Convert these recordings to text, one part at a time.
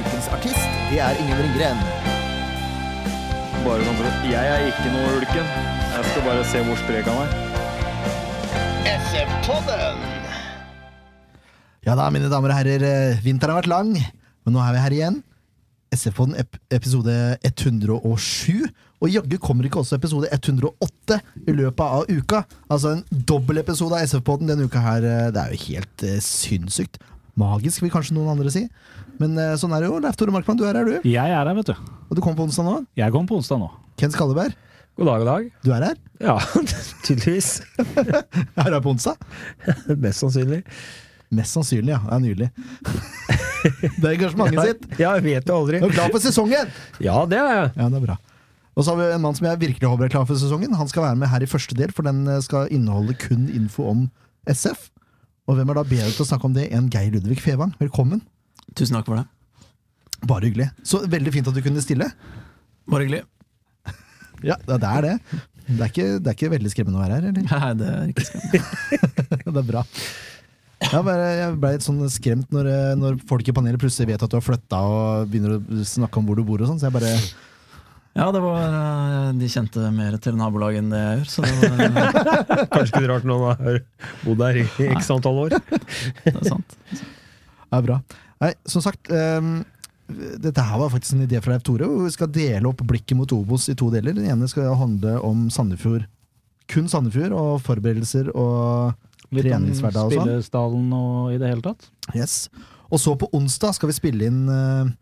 Ukens artist, det er Ingen Ringgren. Bare sånn for at Jeg er ikke noe ulken. Jeg skal bare se hvor sprek han er. SF-podden! Ja da, mine damer og herrer, eh, vinteren har vært lang, men nå er vi her igjen. SF-podden ep episode 107, og jaggu kommer ikke også episode 108 i løpet av uka. Altså en dobbeltepisode av SF-podden denne uka her. eh, Det er jo helt eh, sinnssykt. Magisk, vil kanskje noen andre si. Men eh, sånn er det jo. Leif Tore Markmann, du er her, du. Jeg er her, vet du. Og du kommer på onsdag nå. Jeg kom på onsdag nå. Ken Skalleberg, God dag, god dag. du er her. Ja, tydeligvis. Er du her på onsdag? Mest sannsynlig. Mest sannsynlig, ja. Det er nydelig. det er engasjementet sitt. Ja, jeg vet jo aldri. Du er klar for sesongen! Ja, det er jeg. Ja, det er bra. Og så har vi en mann som jeg virkelig håper er klar for sesongen. Han skal være med her i første del, for den skal inneholde kun info om SF. Og hvem er da bedre til å snakke om det enn Geir Ludvig Fevang? Velkommen. Tusen takk for det. Bare hyggelig. Så veldig fint at du kunne stille. Bare hyggelig. Ja, det er det. Det er ikke, det er ikke veldig skremmende å være her, eller? Nei, det er ikke skremmende. det er bra. Jeg, ble, jeg ble litt sånn skremt når, eh, når folk i panelet plutselig vet at du har flytta og begynner å snakke om hvor du bor og sånn, så jeg bare Ja, det var eh, De kjente mer til nabolaget enn det jeg gjør, så det, var, Kanskje ikke rart noen har bodd her i x antall år. det er sant. Det er bra. Nei, som sagt um, Dette her var faktisk en idé fra Leif Tore. hvor Vi skal dele opp blikket mot Obos i to deler. Den ene skal handle om Sandefjord. Kun Sandefjord og forberedelser og Litt treningshverdag og sånn. spillestallen og i det hele tatt. Yes. Og så på onsdag skal vi spille inn eh,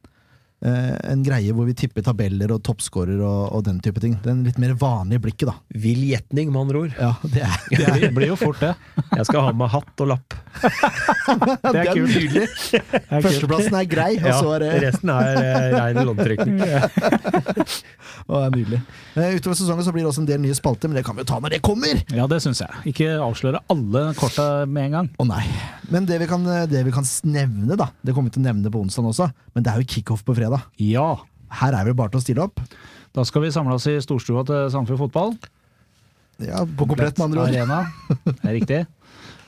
en greie hvor vi tipper tabeller og toppskårer og, og den type ting. Den litt mer vanlige blikket, da. Vill gjetning, med andre ord. Ja, det er, Det blir, blir jo fort, det. Jeg skal ha med hatt og lapp. Det er kult. nydelig. Det er. Førsteplassen er grei, og Ja, så er det resten er eh, rein loddtrekning. Å, det er nydelig. Eh, utover sesongen så blir det også en del nye spalter, men det kan vi jo ta når det kommer! Ja, det syns jeg. Ikke avsløre alle korta med en gang. Å nei. Men det vi, kan, det vi kan nevne, da Det kommer vi til å nevne på onsdag også, men det er jo kickoff på fredag. Ja. Her er vi bare til å stille opp. Da skal vi samle oss i storstua til Sandefjord Fotball. Ja, På komplett, med andre ord. Arena. Det er riktig.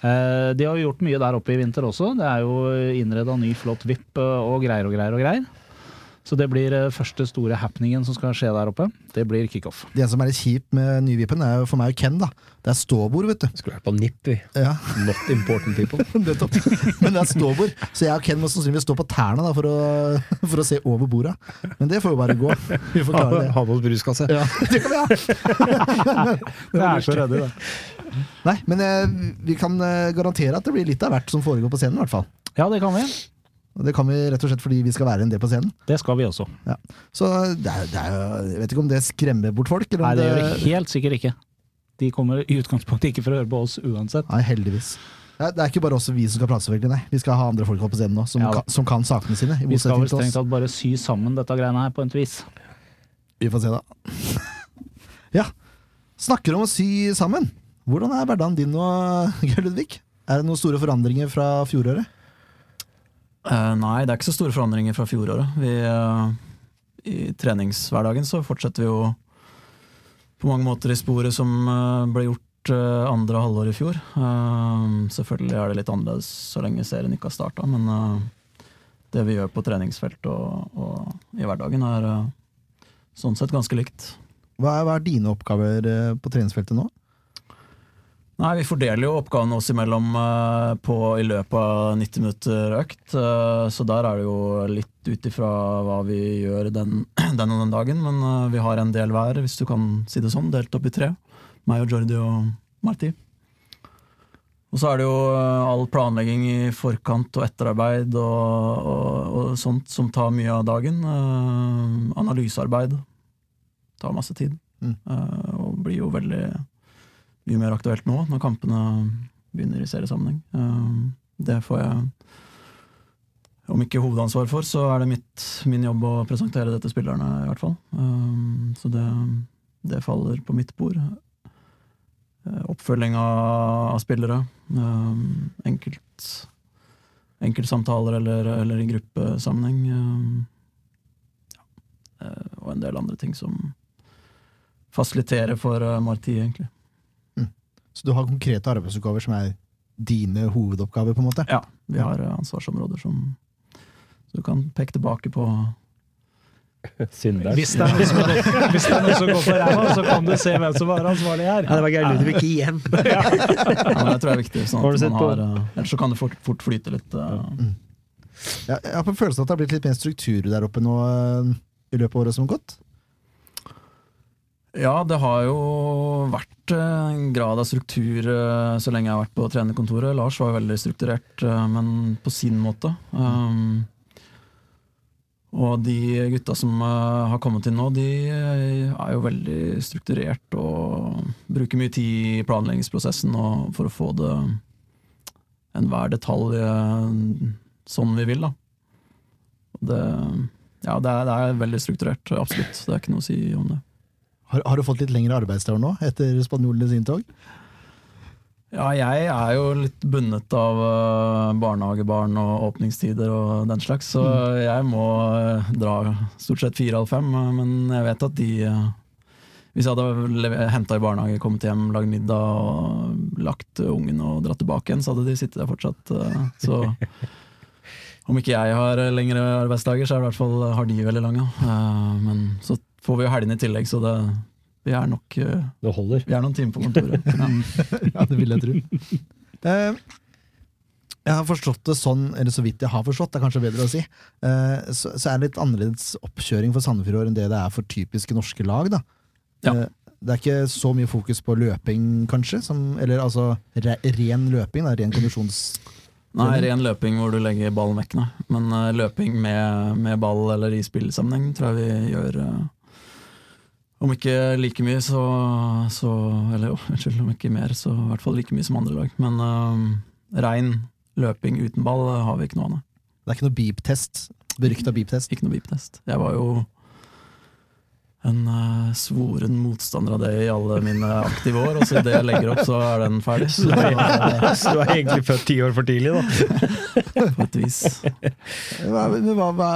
Eh, De har jo gjort mye der oppe i vinter også. Det er jo innreda ny, flott VIP eh, og greier og greier og greier. Så det blir eh, første store happeningen som skal skje der oppe. Det blir kickoff. Det som er litt kjipt med Nyvipen, er jo for meg og Ken, da. Det er ståbord, vet du. Skulle vært på NIP, vi. Ja, Not important people. det Men det er ståbord, så jeg og Ken må sannsynligvis stå på tærne da, for, å, for å se over borda. Men det får jo bare gå. Vi får klare det. ha med oss bruskasse. Ja, det kan vi ha! Det er så ryddig, det. Nei, men eh, vi kan eh, garantere at det blir litt av hvert som foregår på scenen, i hvert fall. Ja, det kan vi. Det kan vi rett og slett fordi vi skal være en del på scenen. Det skal vi også. Så det er, det er, jeg vet ikke om det skremmer bort folk. Eller Nei, det gjør det helt sikkert ikke. De kommer i utgangspunktet ikke for å høre på oss uansett. Nei, heldigvis. Det er ikke bare oss vi som skal prate, selvfølgelig. Nei. Vi skal ha andre folk på scenen nå, som, Ja kan, som kan sakene sine. Vi skal vel strengt tatt bare sy sammen dette greiene her på et vis. Vi får se, da. ja. Snakker om å sy sammen. Hvordan er hverdagen din nå, Geir Ludvig? Er det noen store forandringer fra fjoråret? Eh, nei, det er ikke så store forandringer fra fjoråret. Vi, uh, I treningshverdagen så fortsetter vi jo på mange måter i sporet som uh, ble gjort andre halvår i fjor. Selvfølgelig er det litt annerledes så lenge serien ikke har starta, men det vi gjør på treningsfelt og, og i hverdagen, er sånn sett ganske likt. Hva er, hva er dine oppgaver på treningsfeltet nå? Nei, Vi fordeler jo oppgavene oss imellom eh, på, i løpet av 90 minutter økt. eh, så der er det jo litt ut ifra hva vi gjør den, den og den dagen. Men eh, vi har en del hver, hvis du kan si det sånn, delt opp i tre. Meg og Jordi og Marti. Og så er det jo all planlegging i forkant og etterarbeid og, og, og sånt som tar mye av dagen. Analysearbeid tar masse tid. Mm. Og blir jo veldig mye mer aktuelt nå, når kampene begynner i seriesammenheng. Eh, det får jeg om ikke hovedansvar for, så er det mitt, min jobb å presentere det til spillerne, i hvert fall. Um, så det, det faller på mitt bord. Eh, Oppfølging av, av spillere. Enkelt, enkeltsamtaler eller, eller i gruppesammenheng. Ja. Eh, og en del andre ting som fasiliterer for Marti, egentlig. Så du har konkrete arbeidsoppgaver som er dine hovedoppgaver, på en måte? Ja, vi har eh, ansvarsområder som Så du kan peke tilbake på. Hvis det, er noe som, hvis det er noe som går på ræva, så kan du se hvem som var ansvarlig her. Ja, det var Geir Ludvig igjen. ja, men Det tror jeg er viktig. Sånn Har at man har, eh, ellers så kan det fort, fort flyte litt. Uh. Ja, jeg har på følelsen at det har blitt litt mer struktur der oppe nå i løpet av året som har gått. Ja, det har jo vært eh, en grad av struktur eh, så lenge jeg har vært på trenerkontoret. Lars var veldig strukturert, eh, men på sin måte. Um, og de gutta som har kommet inn nå, de er jo veldig strukturert og bruker mye tid i planleggingsprosessen for å få det enhver detalj sånn vi vil, da. Det, ja, det er, det er veldig strukturert, absolutt. Det er ikke noe å si om det. Har, har du fått litt lengre arbeidsdag nå, etter spanjolenes inntog? Ja, jeg er jo litt bundet av eh, barnehagebarn og åpningstider og den slags, så jeg må eh, dra stort sett fire-halv fem. eh, Men jeg vet at de Hvis jeg hadde henta i barnehage, kommet hjem, lagd middag og lagt ungen og dratt tilbake igjen, så hadde de sittet der fortsatt. Så om ikke jeg har lengre arbeidsdager, så har de veldig lange. Men så får vi jo helgene i tillegg, så det, vi er nok eh, Det holder. Vi er noen timer på kontoret. Ja. Det vil jeg tro. Det, jeg har forstått det sånn, eller så vidt jeg har forstått, det er kanskje bedre å si, eh, så, så er det litt annerledes oppkjøring for Sandefjord år enn det det er for typiske norske lag. da. Ja. Eh, det er ikke så mye fokus på løping, kanskje, som, eller altså re, ren løping, da, ren kondisjons... Nei, ren løping hvor du legger ballen vekk, nei. Men uh, løping med, med ball eller i spillsammenheng tror jeg vi gjør eh, Om ikke like mye, så, så Eller jo, unnskyld, om ikke mer, så i hvert fall like mye som andre lag. Men uh, rein løping uten ball eh, har vi ikke noe av. Det er ikke noe beep-test. Berykta beep-test. Ikke noe beep-test. Jeg var jo en uh, svoren motstander av det i alle mine aktive år, og så idet jeg legger opp, så er den ferdig. Så, Så du er egentlig født ti år for tidlig, da. på et vis. Hva, hva, hva,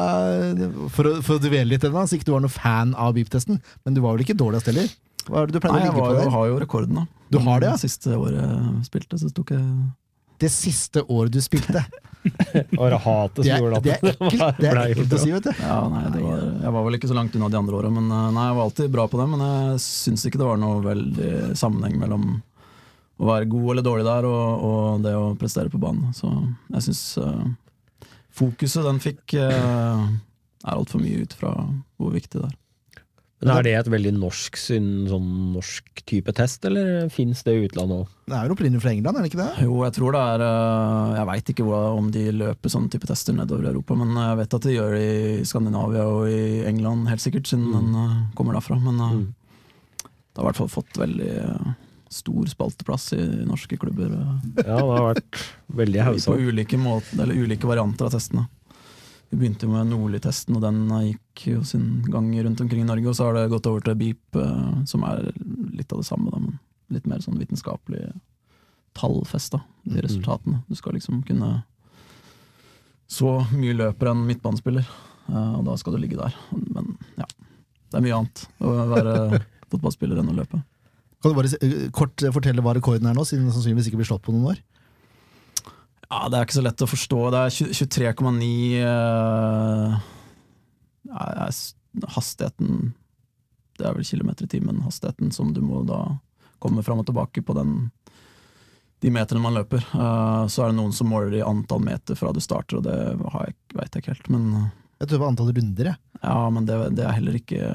for, å, for å dvele litt ennå, så ikke du var noen fan av beep-testen, men du var vel ikke dårligst heller? Hva er det du pleier Nei, å ligge på der? Jeg har jo rekorden, da. Du har det, ja? Det Siste året jeg spilte, så tok jeg Det siste året du spilte. Og hatet som gjorde gjorde det er ekkelt, det er ekkelt å si, vet du. Ja, nei, det var, jeg var vel ikke så langt unna de andre åra, men eh, nei, jeg var alltid bra på det. Men jeg syns ikke det var noe veldig sammenheng mellom å være god eller dårlig der og, og det å prestere på banen. Så jeg syns fokuset den fikk, uh, er altfor mye ut fra hvor viktig det er. Men Er det et veldig norsk, syn- sånn norsk type test, eller fins det i utlandet òg? Det er jo opprinnelig fra England, er det ikke det? Jo, jeg tror det er eh, Jeg veit ikke om de løper sånne type tester nedover i Europa, men jeg vet at de gjør det i Skandinavia og i England, helt sikkert, siden den eh, kommer derfra. Men eh, Mm. det har i hvert fall fått veldig stor spalteplass i norske klubber. Ja, det har vært veldig på ulike, måter, eller ulike varianter av testene. Vi begynte jo med Nordli-testen, og den eh, gikk jo sin gang rundt omkring i Norge. Og så har det gått over til Beep, eh, som er litt av det samme, da, men litt mer sånn vitenskapelig tallfesta, de Mhm. resultatene. Du skal liksom kunne så mye løper en midtbanespiller, eh, og da skal du ligge der. Men ja, det er mye annet å være fotballspiller enn å løpe. Kan du bare kort fortelle hva rekorden er nå, siden den sannsynligvis ikke blir slått på noen år? Ja, Det er ikke så lett å forstå. Det er 23,9 uh, ja, er Hastigheten Det er vel kilometer i timen, hastigheten som du må da komme fram og tilbake på den de meterne man løper. Uh, så er det noen som måler i antall meter fra du starter, og det har jeg, veit jeg ikke helt. Men eh, Jeg tror det var antall runder, jeg. ja, men det, det er heller ikke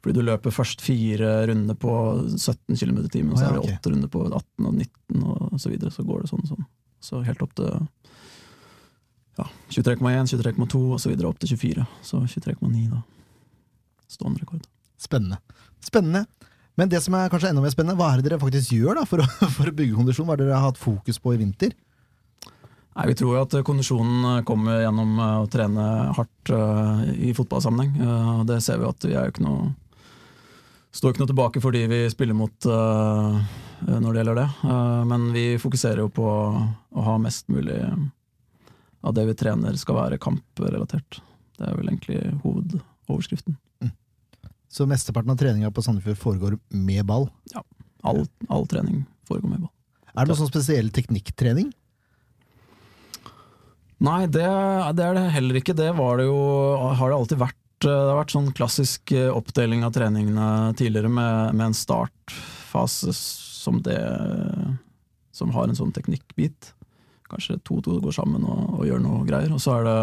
Fordi du løper først fire runder på 17 km i timen, og så er det åtte runder på 18 og 19 og så videre. Så går det sånn og sånn. Så helt opp til ja, 23,1, 23,2 og så videre opp til 24. Så 23,9 da. Stående rekord. Spennende. Spennende. Men det som er kanskje enda mer spennende, hva er det dere faktisk gjør da for å, for å bygge kondisjon? Hva er det dere har hatt fokus på i vinter? Nei, Vi tror jo at kondisjonen kommer gjennom eh, å trene hardt eh, i fotballsammenheng. Eh, det ser vi at vi er jo ikke noe Står ikke noe tilbake for de vi spiller mot uh, når det gjelder det. Uh, men vi fokuserer jo på å ha mest mulig av det vi trener skal være kamprelatert. Det er vel egentlig hovedoverskriften. Så mesteparten av treninga på Sandefjord foregår med ball. All, all trening foregår med ball. Er det noe sånn spesiell teknikktrening? Nei, det, det er det heller ikke. Det var det jo, har det alltid vært. Det har vært sånn klassisk eh, oppdeling av treningene tidligere med, med en startfase som det Som har en sånn teknikkbit. Kanskje to-to går sammen og, og gjør noe greier. Og så er det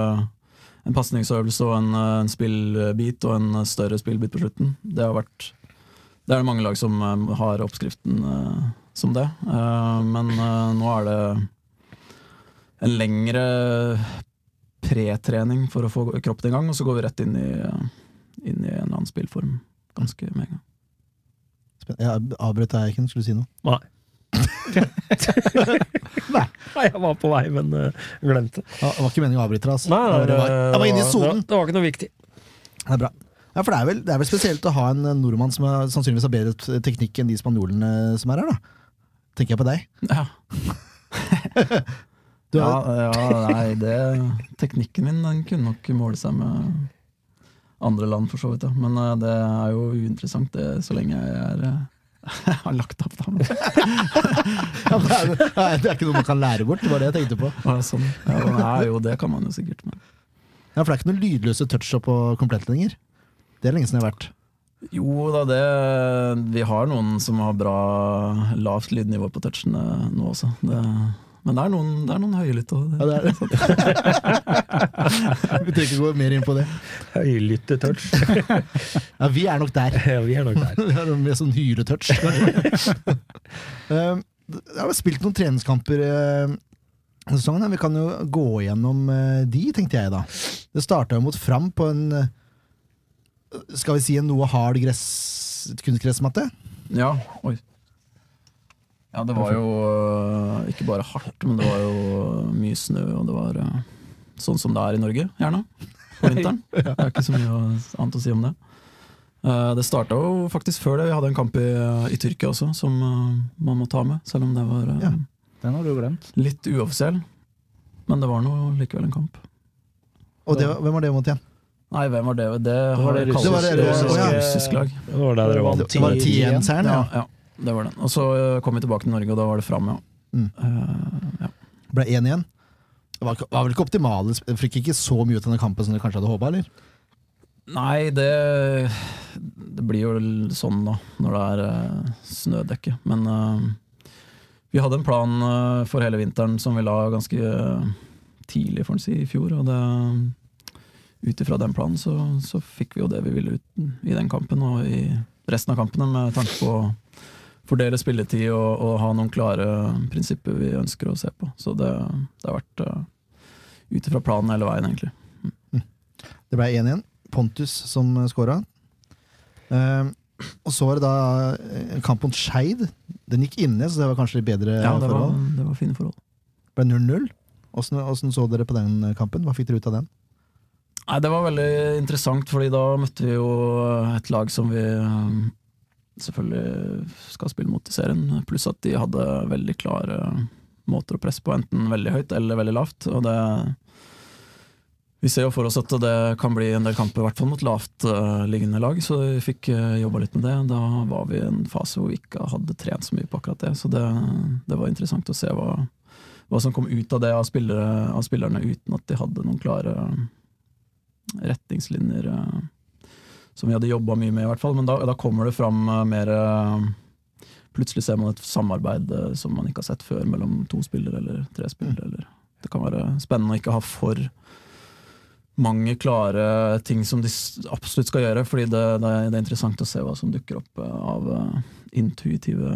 en pasningsøvelse og en, eh, en spillbit og en større spillbit på slutten. Det har vært Det er det mange lag som eh, har oppskriften eh, som det. Eh, men eh, nå er det en lengre pretrening for å få kroppen i gang, og så går vi rett inn i, inn i en eller annen spillform ganske med en gang. Spen- Jeg avbrøt deg, Eiken. Skulle du si noe? Nei. Nei, jeg var på vei, men uh, glemte. Ja, Det var ikke meningen å avbryte deg. Altså. Nei, nei, det var, jeg var inne i sonen. det var ikke noe viktig. Det er bra. Ja, for det er, vel, det er vel spesielt å ha en nordmann som er, sannsynligvis har bedre teknikk enn de spanjolene som er her, da. Tenker jeg på deg. Ja, ja, ja nei, det Teknikken min den kunne nok måle seg med andre land, for så vidt. Ja. Men uh, det er jo uinteressant det, så lenge jeg er eh, har lagt opp, da. Ja, det, er, det ikke noe man kan lære bort, det var det jeg tenkte på. ja, sånn. ja, nei, jo, det kan man jo sikkert. Men. Ja, For det er ikke noen lydløse touch-up på komplett lenger. Det er lenge siden jeg har vært. Jo da, det Vi har noen som har bra lavt lydnivå på touchene nå også. Det, men det er noen, det er noen høylytte. og Ja, det er det. Vi trenger ikke gå mer inn på det. Høylytte touch. Ja, Vi er nok der. ja, vi er nok der. Det er med sånn hyretouch. Jeg har spilt noen treningskamper eh, denne sesongen. Vi kan jo gå gjennom eh, de, tenkte jeg da. Det starta jo mot Fram på en eh, Skal vi si en noe hard gress, kunstgressmatte? Ja, oi. Ja, det var jo øh, ikke bare hardt, men det var jo mye snø, og det var øh, sånn som det er i Norge, gjerne, på vinteren. Det er ikke så mye annet å si om det. Eh, Det starta jo faktisk før det. Vi hadde en kamp i, i Tyrkia også, som øh, man må ta med, selv om det var øh, Ja. Den har du glemt. litt uoffisiell. Men det var nå likevel en kamp. Og det, hvem var det mot igjen? Nei, hvem var det? Det, var det russiske- var det russiske- russiske, russisk lag. Det var der dere vant. Det var Tien-seieren, Ja, ja. Det var den. Og så øh, kom vi tilbake til Norge, og da var det fram, ja. Mm. Uh, ja. Ble 1 igjen. Det var, var vel ikke optimale Fikk ikke så mye ut av denne kampen som dere kanskje hadde håpa, eller? Nei, det, det blir jo sånn da, når det er uh, snødekke. Men uh, vi hadde en plan uh, for hele vinteren som vi la ganske eh, tidlig for å si, i fjor. Og det, ut ifra den planen så, så fikk vi jo det vi ville ut i den kampen og i resten av kampene, med tanke på fordele spilletid og, og ha noen klare prinsipper vi ønsker å se på. Så det, det har vært uh, ut ifra planen hele veien, egentlig. Det ble 1-1. Pontus som skåra. Uh, og så var det da en kamp mot Skeid. Den gikk inne, så det var kanskje litt bedre Ja, det var, forhold. det var fine forhold. Det ble 0-0. Åssen åssen så dere på den kampen? Hva fikk dere ut av den? Nei, Det var veldig interessant, fordi da møtte vi jo et lag som vi eh, selvfølgelig skal spille mot i serien. Pluss at de hadde veldig klare måter å presse på, enten veldig høyt eller veldig lavt. Og det Vi ser jo for oss at det kan bli en del kamper, i hvert fall mot lavtliggende lag, så vi fikk uh, jobba litt med det. Da var vi i en fase hvor vi ikke hadde trent så mye på akkurat det, så det, det var interessant å se hva, hva som kom ut av det av, spillere, av spillerne, uten at de hadde noen klare retningslinjer eh, som vi hadde jobba mye med, i hvert fall. Men da, da kommer det fram eh, mer eh, Plutselig ser man et samarbeid eh, som man ikke har sett før, mellom to spillere eller tre spillere. Eller. Det kan være spennende å ikke ha for mange klare ting som de absolutt skal gjøre, fordi det, det, er, det er interessant å se hva som dukker opp av intuitive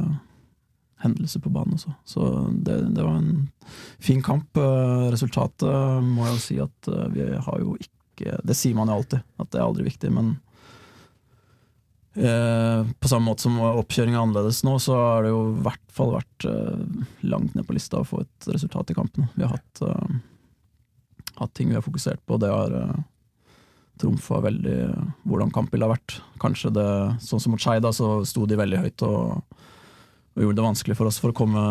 hendelser på banen også. Så det, det var en fin kamp. Resultatet må jeg jo si at vi har jo ikke Det sier man jo alltid, at det er aldri viktig, men Eh, på samme måte som oppkjøringa er annerledes nå, så har det jo i hvert fall vært eh, langt ned på lista å få et resultat i kampen. Vi har hatt, eh, hatt ting vi har fokusert på, det har uh, trumfa veldig eh, hvordan kampbildet har vært. Kanskje det, sånn som mot Skeid, så sto de veldig høyt og, og gjorde det vanskelig for oss for å komme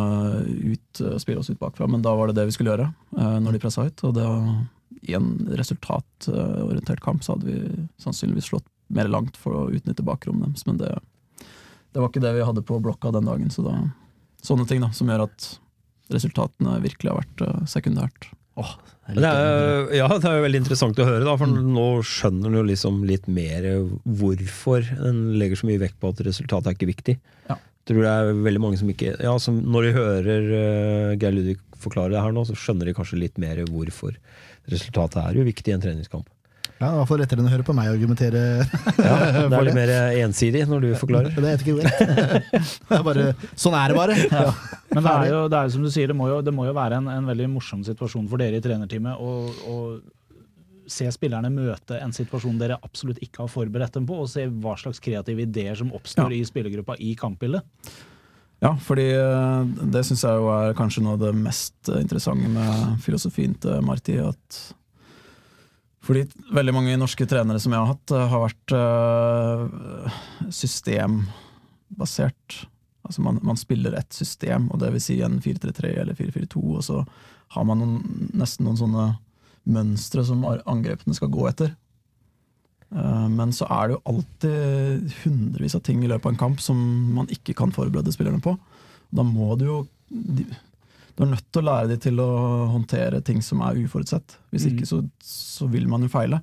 ut og spille oss ut bakfra, men da var det det vi skulle gjøre eh, når de pressa høyt. Og det, i en resultatorientert kamp så hadde vi sannsynligvis slått mer langt for å utnytte bakrommet deres, men det, det var ikke det vi hadde på blokka den dagen. Så da, sånne ting da, som gjør at resultatene virkelig har vært sekundært. sekundært. Det er, ja, det er jo veldig interessant å høre, da, for nå skjønner du jo liksom litt mer hvorfor en legger så mye vekt på at resultatet er ikke viktig. Ja. Jeg tror det er veldig mange som ikke ja, som Når de hører uh, Geir Ludvig forklare det her nå, så skjønner de kanskje litt mer hvorfor resultatet er jo viktig i en treningskamp. Ja, I hvert fall lettere enn å høre på meg argumentere. Ja, det er litt mer ensidig når du forklarer. Det er ikke det. det er bare, sånn er det bare. Ja. Men det er jo, det er jo som du sier, det må jo, det må jo være en, en veldig morsom situasjon for dere i trenerteamet å å se spillerne møte en situasjon dere absolutt ikke har forberedt dem på, og se hva slags kreative ideer som oppstår i spillergruppa i kampbildet. Ja, fordi eh, det syns jeg jo er kanskje noe av det mest interessante med filosofien til Marti. At fordi veldig mange norske trenere som jeg har hatt, eh, har vært eh, systembasert. Altså man, man spiller et system, og det vil si en 4-3-3 eller 4-4-2, og så har man noen, nesten noen sånne mønstre som angrepene skal gå etter. Eh, Men så er det jo alltid hundrevis av ting i løpet av en kamp som man ikke kan forberede spillerne på. Da må du jo Du er nødt til å lære dem til å håndtere ting som er uforutsett. Hvis Mm. ikke så, så vil man jo feile.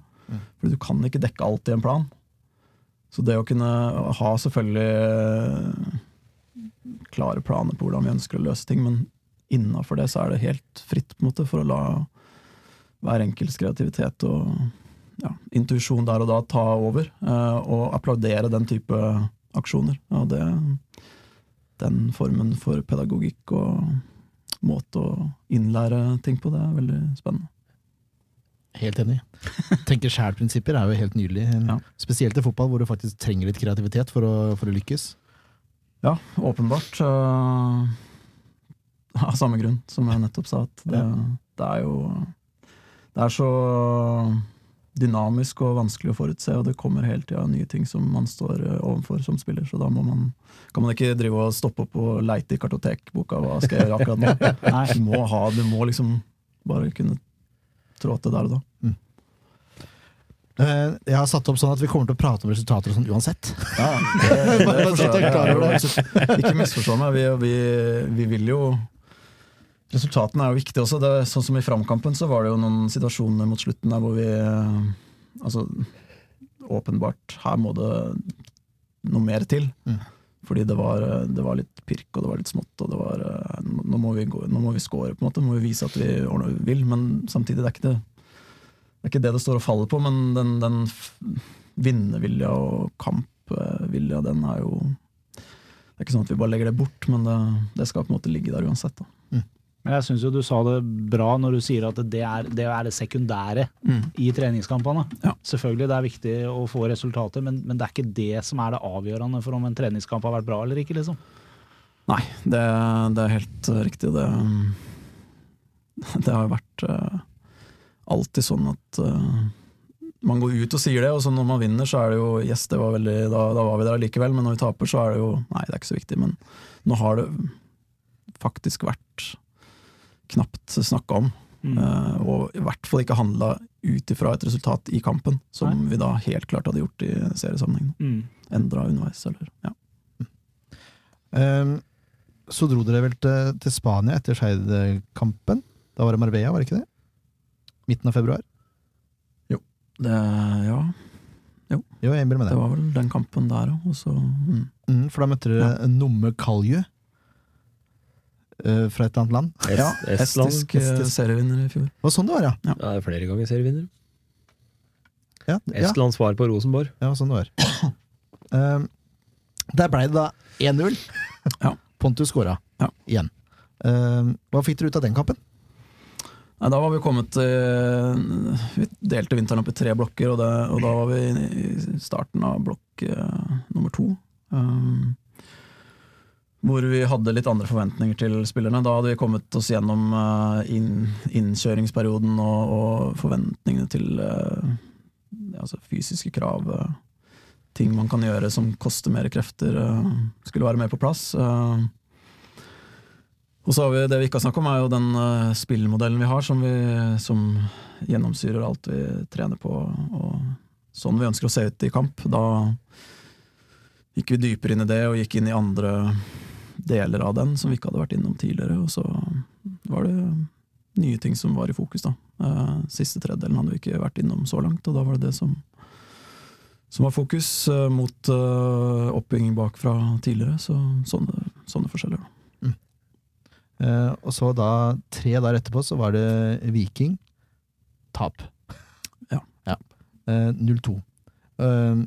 For du kan ikke dekke alt i en plan. Så det å kunne ha selvfølgelig eh, klare planer på hvordan vi ønsker å løse ting, men innafor det så er det helt fritt på en måte for å la hver enkelts kreativitet og ja, intuisjon der og da ta over, eh, og applaudere den type aksjoner. Og det, den formen for pedagogikk og måte å innlære ting på, det er veldig spennende. Helt enig. Tenker sjæl-prinsipper er jo helt nydelig. Ja. Spesielt i fotball, hvor du faktisk trenger litt kreativitet for å, for å lykkes. Ja, åpenbart. Uh, Av samme grunn som jeg nettopp sa. At det, det er jo Det er så dynamisk og vanskelig å forutse, og det kommer hele tida nye ting som man står eh, overfor som spiller. Så da må man, kan man ikke drive og stoppe opp og leite i kartotekboka. Hva skal jeg gjøre akkurat nå? Nei. Du må, ha, du må liksom bare kunne trå til der og da. Eh, Jeg har satt opp sånn at vi kommer til å prate om resultater og sånn uansett. Ja, det, det er det. Ikke misforstå meg, vi, vi, vi vil jo Resultatene er jo viktige også. Det, sånn som I framkampen så var det jo noen situasjoner mot slutten der hvor vi eh, Altså, åpenbart, her må det noe mer til. Mm. Fordi det var, eh, det var litt pirk, og det var litt smått, og det var eh, Nå må vi, gå, nå må vi score, på en måte. Nå må vi vise at vi ordner vi vil. Men samtidig, det er ikke det det er ikke det det står og faller på, men den, den vinnervilja og kampvilja, den er jo Det er ikke sånn at vi bare legger det bort, men det, det skal på en måte ligge der uansett. Da. Men jeg syns jo du sa det bra når du sier at det er det, er det sekundære i treningskampene. Ja. Selvfølgelig det er viktig å få resultater, men, men det er ikke det som er det avgjørende for om en treningskamp har vært bra eller ikke. liksom. Nei, det, det er helt riktig. Det, det har jo vært uh, alltid sånn at uh, man går ut og sier det, og så når man vinner, så er det jo Yes, det var veldig, da, da var vi der likevel, men når vi taper, så er det jo Nei, det er ikke så viktig. Men nå har det faktisk vært knapt snakka om. Mm. eh, og i hvert fall ikke handla ut ifra et resultat i kampen, som vi da helt klart hadde gjort i seriesammenheng. Mm. Endra underveis, eller ja. Um, Så dro dere vel til, til Spania etter Skeid-kampen. Da var det Marbella, var det ikke det? Midten av februar? Det, ja, Jo, jeg innbiller det det. var vel den kampen der òg, mm. Mm, for da møtte dere Nomme Kalju eh, fra et eller annet land. Es Ja, Estland. estisk eh, Estisk. serievinner i fjor. Det var sånn det var, ja. Ja, det er flere ganger serievinner. Ja, ja, Estlands svar på Rosenborg. ja sånn det var. Um, der ble det da 1-0. Ja. Pontus skåra Ja. igjen. Um, hva fikk dere ut av den kampen? Nei, da var vi kommet til Vi delte vinteren opp i tre blokker, og, det, og da var vi i starten av blokk uh, nummer to. Um, hvor vi hadde litt andre forventninger til spillerne. Da hadde vi kommet oss gjennom eh, inn, innkjøringsperioden og, og forventningene til eh, altså fysiske krav. eh, ting man kan gjøre som koster mer krefter, skulle være mer på plass. Og så har vi det vi ikke har snakket om, er jo den spillmodellen vi har, som, vi, som gjennomsyrer alt vi trener på, og sånn vi ønsker å se ut i kamp. Da gikk vi dypere inn i det, og gikk inn i andre deler av den som vi ikke hadde vært innom tidligere. Og så var det nye ting som var i fokus, da. Eh, Siste tredjedelen hadde vi ikke vært innom så langt, og da var det det som, som var fokus, eh, mot eh, oppbygging bakfra tidligere. Så sånne, sånne forskjeller, da. Eh, og så da, tre der etterpå, så var det Viking. Tap. Ja. Eh, 0-2. Eh,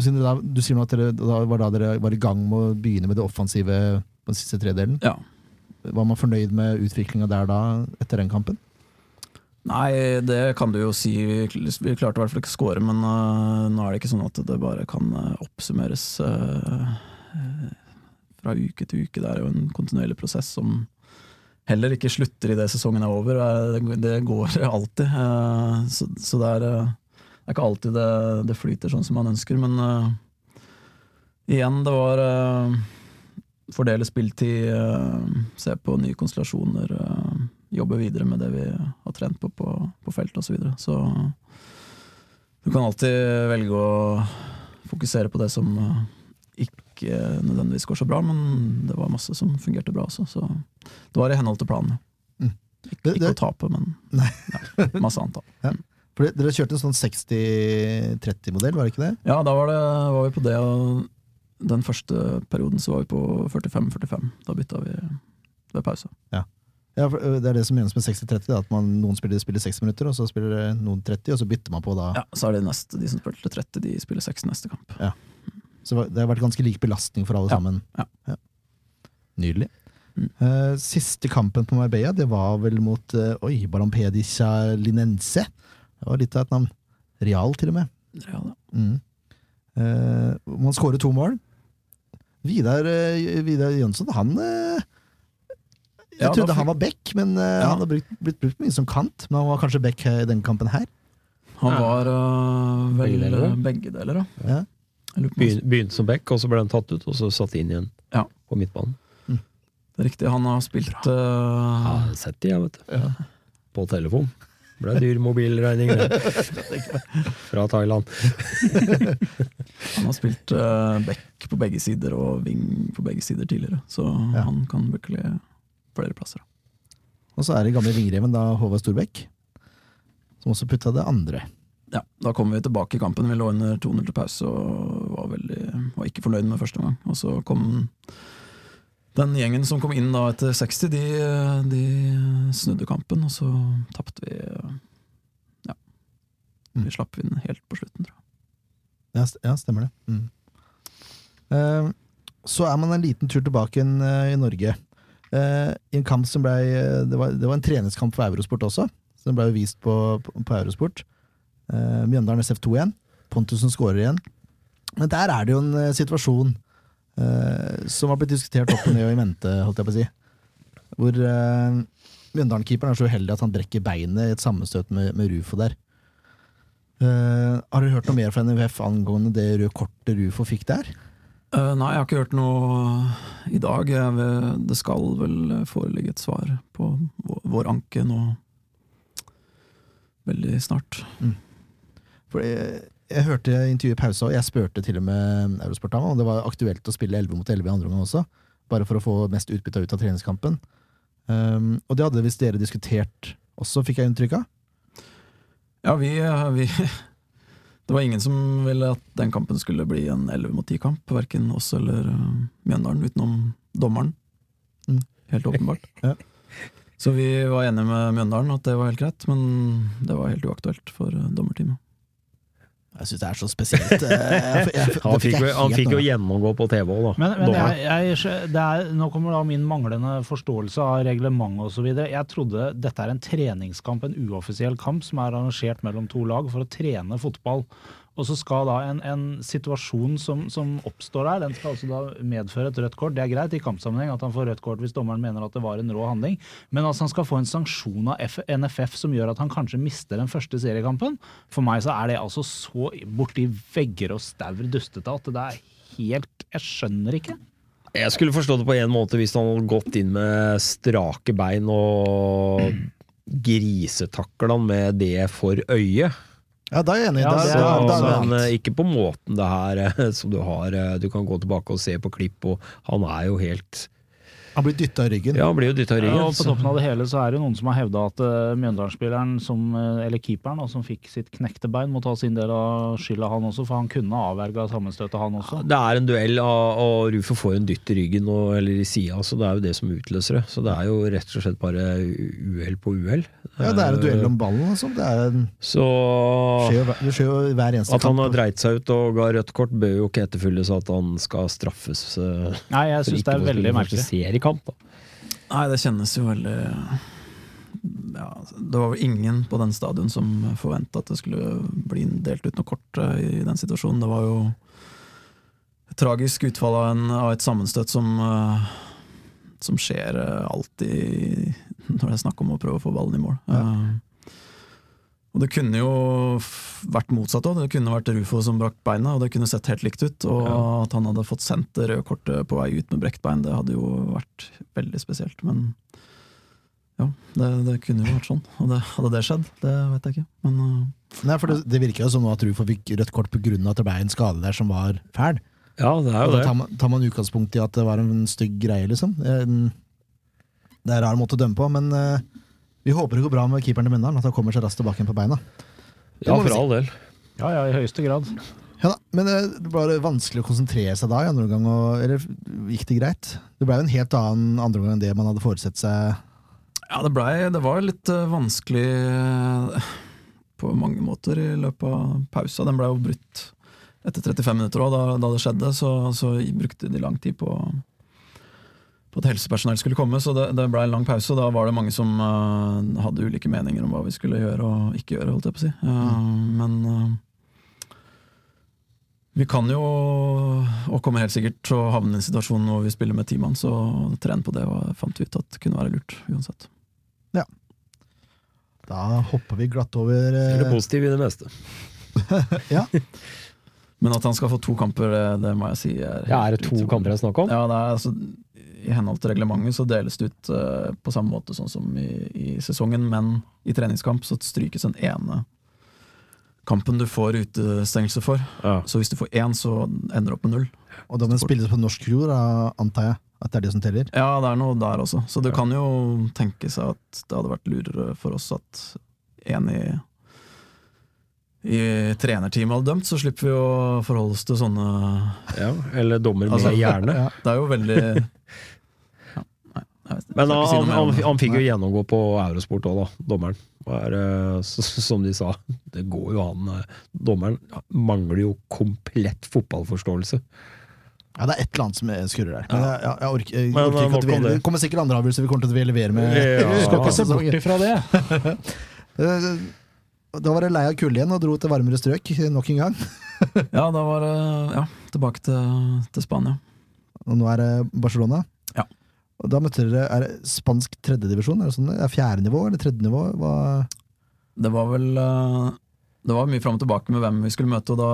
da, du sier nå at dere, da var da dere var i gang med å begynne med det offensive på den siste tredelen. Ja. Var man fornøyd med utviklinga der da, etter den kampen? Nei, det kan du jo si. Vi vi klarte i hvert fall ikke å score, men uh, nå er det ikke sånn at det bare kan øh, oppsummeres øh, fra uke til uke. Det er jo en kontinuerlig prosess som heller ikke slutter idet sesongen er over. Eh, Det, det går alltid. Uh, så, så det er, det er ikke alltid det, det flyter sånn som man ønsker, men uh, igjen, det var uh, Fordele spilltid, øh, se på nye konstellasjoner. jobbe videre med det vi har trent på på, på felt osv. Så, videre. så du kan alltid velge å fokusere på det som eh, ikke nødvendigvis går så bra, men det var masse som fungerte bra også. Så det var i henhold til planen. Mm. Ikke, ikke å tape, men ja, masse antall. For dere kjørte en sånn 60-30-modell, var det ikke det? Ja, da var, det, var vi på det, og den første perioden så var vi på 45-45. Da bytta vi ved pause. Ja, for Det er det som menes med 60-30, at man, noen spiller, spiller 60 minutter, og så spiller noen 30, og så bytter man på da. Ja, Så er det neste, de som spilte 30, de spiller 6 neste kamp. Så det har vært ganske lik belastning for alle Ja, sammen. ja. Nydelig. Mm. Eh, siste kampen på Marbella, det var vel mot uh, Oi, Barampedica Linense. Det var litt av et navn. Real, til og med. Ja. Mm. Eh, man skårer to mål. Vidar, eh, Vidar Jønsson, han eh, Jeg Ja, da trodde han var back, men eh, Ja. han har blitt, blitt brukt mye som kant. Men han var kanskje back eh, i denne kampen her. Han var uh, vel Begge deler, begge deler, da. Ja. Begynte lurer på om- Begyn- Begynte som back, og så ble han tatt ut, og så satt inn igjen Ja. på midtbanen. Det er riktig, han har spilt Ja, jeg har sett de, jeg, vet du. På telefon. Ble dyr mobilregning, det. Fra Thailand. Han har spilt uh, back på begge sider og wing på begge sider tidligere, så Ja. han kan virkelig flere plasser. Og så er det gamle ringreven da Håvard Storbekk, som også putta det andre. Ja, Da kom vi tilbake i kampen. Vi lå under 2-0 til pause og var, veldig, var ikke fornøyd med første omgang. Og så kom den gjengen som kom inn da etter 60, de, de snudde kampen, og så tapte vi Ja. Mm. Vi slapp inn helt på slutten, tror jeg. Ja, ja stemmer det. Mm. Uh, så er man en liten tur tilbake inn, uh, i Norge. Uh, I en kamp som ble det var, det var en treningskamp for Eurosport også, så den ble jo vist på, på, på Eurosport. Eh, Mjøndalen SF2 igjen. Pontusen skårer igjen. Men der er det jo en eh, situasjon eh, som har blitt diskutert opp og ned og i mente, holdt jeg på å si. Hvor uh, Mjøndalen-keeperen er så uheldig at han brekker beinet i et sammenstøt med, med Rufo der. Uh, har dere hørt noe mer fra NUF angående det røde kortet Rufo fikk der? Uh, nei, jeg har ikke hørt noe i dag. Vil, det skal vel foreligge et svar på vår, vår anke nå veldig snart. Mm. jeg, jeg hørte intervjuet i pausa, og jeg spurte til og med Eurosport om det var aktuelt å spille 11 mot 11 i andre omgang også, bare for å få mest utbytte ut av treningskampen. Um, og det hadde visst dere diskutert også, fikk jeg inntrykk av. Ja, vi, vi Det var ingen som ville at den kampen skulle bli en 11 mot 10-kamp. Verken oss eller uh, Mjøndalen, utenom dommeren. Mm. Helt åpenbart. Ja. Så vi var enige med Mjøndalen at det var helt greit, men det var helt uaktuelt for uh, dommerteamet. Jeg syns det er så spesielt. eh, jeg- jeg- Han fikk, han fikk jo gjennomgå på TV òg, da. Men, men jeg, jeg, det er, nå kommer da min manglende forståelse av reglement osv. Jeg trodde dette er en treningskamp, en uoffisiell kamp som er arrangert mellom to lag for å trene fotball. Og så skal da en, en situasjon som, som oppstår der, den skal altså da medføre et rødt kort. Det er greit i kampsammenheng at han får rødt kort hvis dommeren mener at det var en rå handling, men altså han skal få en sanksjon av F NFF som gjør at han kanskje mister den første seriekampen. For meg så er det altså så borti vegger og staur dustete at det er helt Jeg skjønner ikke. Jeg skulle forstå det på en måte hvis han hadde gått inn med strake bein og grisetakla med det for øye. Ja, da er jeg enig. Ja, det er da- da- da- men ikke på måten det her eh, som du har eh, Du kan gå tilbake og se på klipp, og han er jo helt Han blir dytta i ryggen. Ja, han blir jo dytta i ryggen. Ja, og på toppen av det hele så er det noen som har hevda at uh, Mjøndalen-spilleren, eh, eller keeperen, da, som fikk sitt knekte bein, må ta sin del av skylda, han også, for han kunne avverga sammenstøtet, han også. Det er en duell, og og Rufo får en dytt i ryggen og, eller i sida, så det er jo det som utløser det. Så det er jo rett og slett bare uhell på uhell. Ja, det er en duell om ballen. Altså. Det, er, en- Så det skjer jo hver eneste at han kamp. har dreit seg ut og ga rødt kort, bør jo ikke etterfylles at han skal straffes. eh, Nei, jeg syns det er veldig første merkelig. kamp. Da. Nei, det kjennes jo veldig ja, Det var jo ingen på den stadion som forventa at det skulle bli delt ut noe kort eh, i den situasjonen. Det var jo et tragisk utfall av, en, av et sammenstøt som, eh, som skjer eh, alltid når det er snakk om å prøve å få ballen i mål. Eh, og det kunne jo vært motsatt òg. Det kunne vært Rufo som brakk beina, og det kunne sett helt likt ut. Og Ja. at han hadde fått sendt det røde kortet på vei ut med brekt bein, det hadde jo vært veldig spesielt. Men ja, det, det kunne jo vært sånn. Og det, hadde det skjedd? Det vet jeg ikke. Men uh, Nei, for det, det virker jo som at Rufo fikk rødt kort pga. at det ble en skade der som var fæl. Ja, det er jo da det. tar man, tar man utgangspunkt i at det var en stygg greie, liksom. Det er en rar måte å dømme på, men eh, vi håper det går bra med keeperen til Mjøndalen, at han kommer seg raskt tilbake på beina. Ja, for si. all del. Ja, ja, i høyeste grad. Ja da, Men eh, det var vanskelig å konsentrere seg da i andre omgang, eller gikk det greit? Det ble jo en helt annen andre omgang enn det man hadde forutsett seg. ja, det blei Det var litt uh, vanskelig uh, på mange måter i løpet av pausa. Den blei jo brutt etter 35 minutter òg. Da, da det skjedde, så, så brukte de lang tid på på at helsepersonell skulle komme, så det, det ble en lang pause. og Da var det mange som uh, hadde ulike meninger om hva vi skulle gjøre og ikke gjøre. holdt jeg på å si. Uh, Men uh, vi kan jo, og kommer helt sikkert til å havne i en situasjon hvor vi spiller med ti mann, så tren på det og fant vi ut at det kunne være lurt uansett. Ja. Da hopper vi glatt over Eller positiv i det meste. Ja, Men at han skal få to kamper, det, det må jeg si er Ja, er det to utrolig. kamper det er snakk om? Ja, det er, altså, I henhold til reglementet så deles det ut uh, på samme måte sånn som i, i sesongen, men i treningskamp så strykes den ene kampen du får utestengelse for. Ja. Så hvis du får én, så ender du opp med null. Og da må den spilles på norsk jord, da antar jeg at det er det som teller. Ja, det er noe der også. Så det kan jo tenke seg at det hadde vært lurere for oss at en i, i trenerteamet hadde dømt, så slipper vi å forholde oss til sånne Ja, eller dommer med Altså, hjerne. Ja. Det er jo veldig ja, Nei, vet, Men han, si han, han fikk jo gjennomgå på Eurosport òg, da, dommeren. Er, eh, så- Som de sa, det går jo an. eh, Dommeren mangler jo komplett fotballforståelse. Ja, det er et eller annet som skurrer der. Men jeg, jeg, jeg orker, jeg Men, orker ikke å dvele. det. Det kommer sikkert andre avgjørelser vi kommer til å levere med. Ja. Skal ikke se bort ifra det. Da var det lei av kulde igjen og dro til varmere strøk nok en gang. Ja, da var det ja, tilbake til, til Spania. Og nå er det Barcelona. Ja. Og da møtte dere er det spansk tredjedivisjon? Er det sånn? Er fjerde nivå eller tredje nivå? Hva? Det var vel eh, Det var mye fram og tilbake med hvem vi skulle møte, og da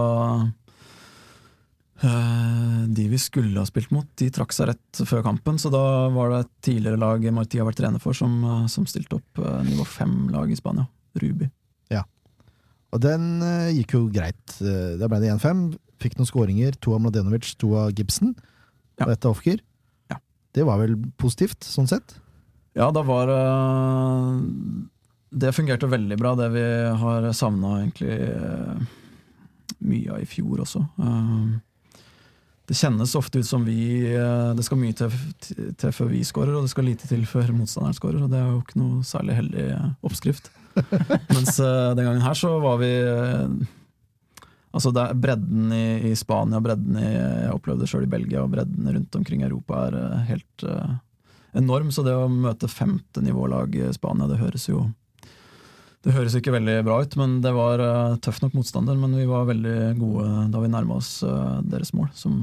eh, De vi skulle ha spilt mot, de trakk seg rett før kampen, så da var det et tidligere lag Marti har vært trener for, som, eh, som stilte opp nivå fem-lag i Spania. Ruby. Og den uh, gikk jo greit. Uh, Da ble det 1-5. Fikk noen skåringer. To av Mladenovic, to av Gibson. Ja. Og ett av Ofker. Ja. Det var vel positivt, sånn sett? Ja, da var uh, Det fungerte veldig bra, det vi har savna egentlig eh, mye av i fjor også. Eh, Det kjennes ofte ut som vi eh, Det skal mye til, til før vi scorer, og det skal lite til før motstanderen scorer, og det er jo ikke noe særlig heldig eh, oppskrift. Mens eh, den gangen her så var vi eh, Altså det er Bredden i, i Spania, bredden i Jeg opplevde sjøl i Belgia, og bredden rundt omkring i Europa er eh, helt uh, enorm. Så det å møte femte nivålag i Spania, det høres jo Det høres ikke veldig bra ut, men det var uh, tøff nok motstander. Men vi var veldig gode da vi nærma oss uh, deres mål. Som,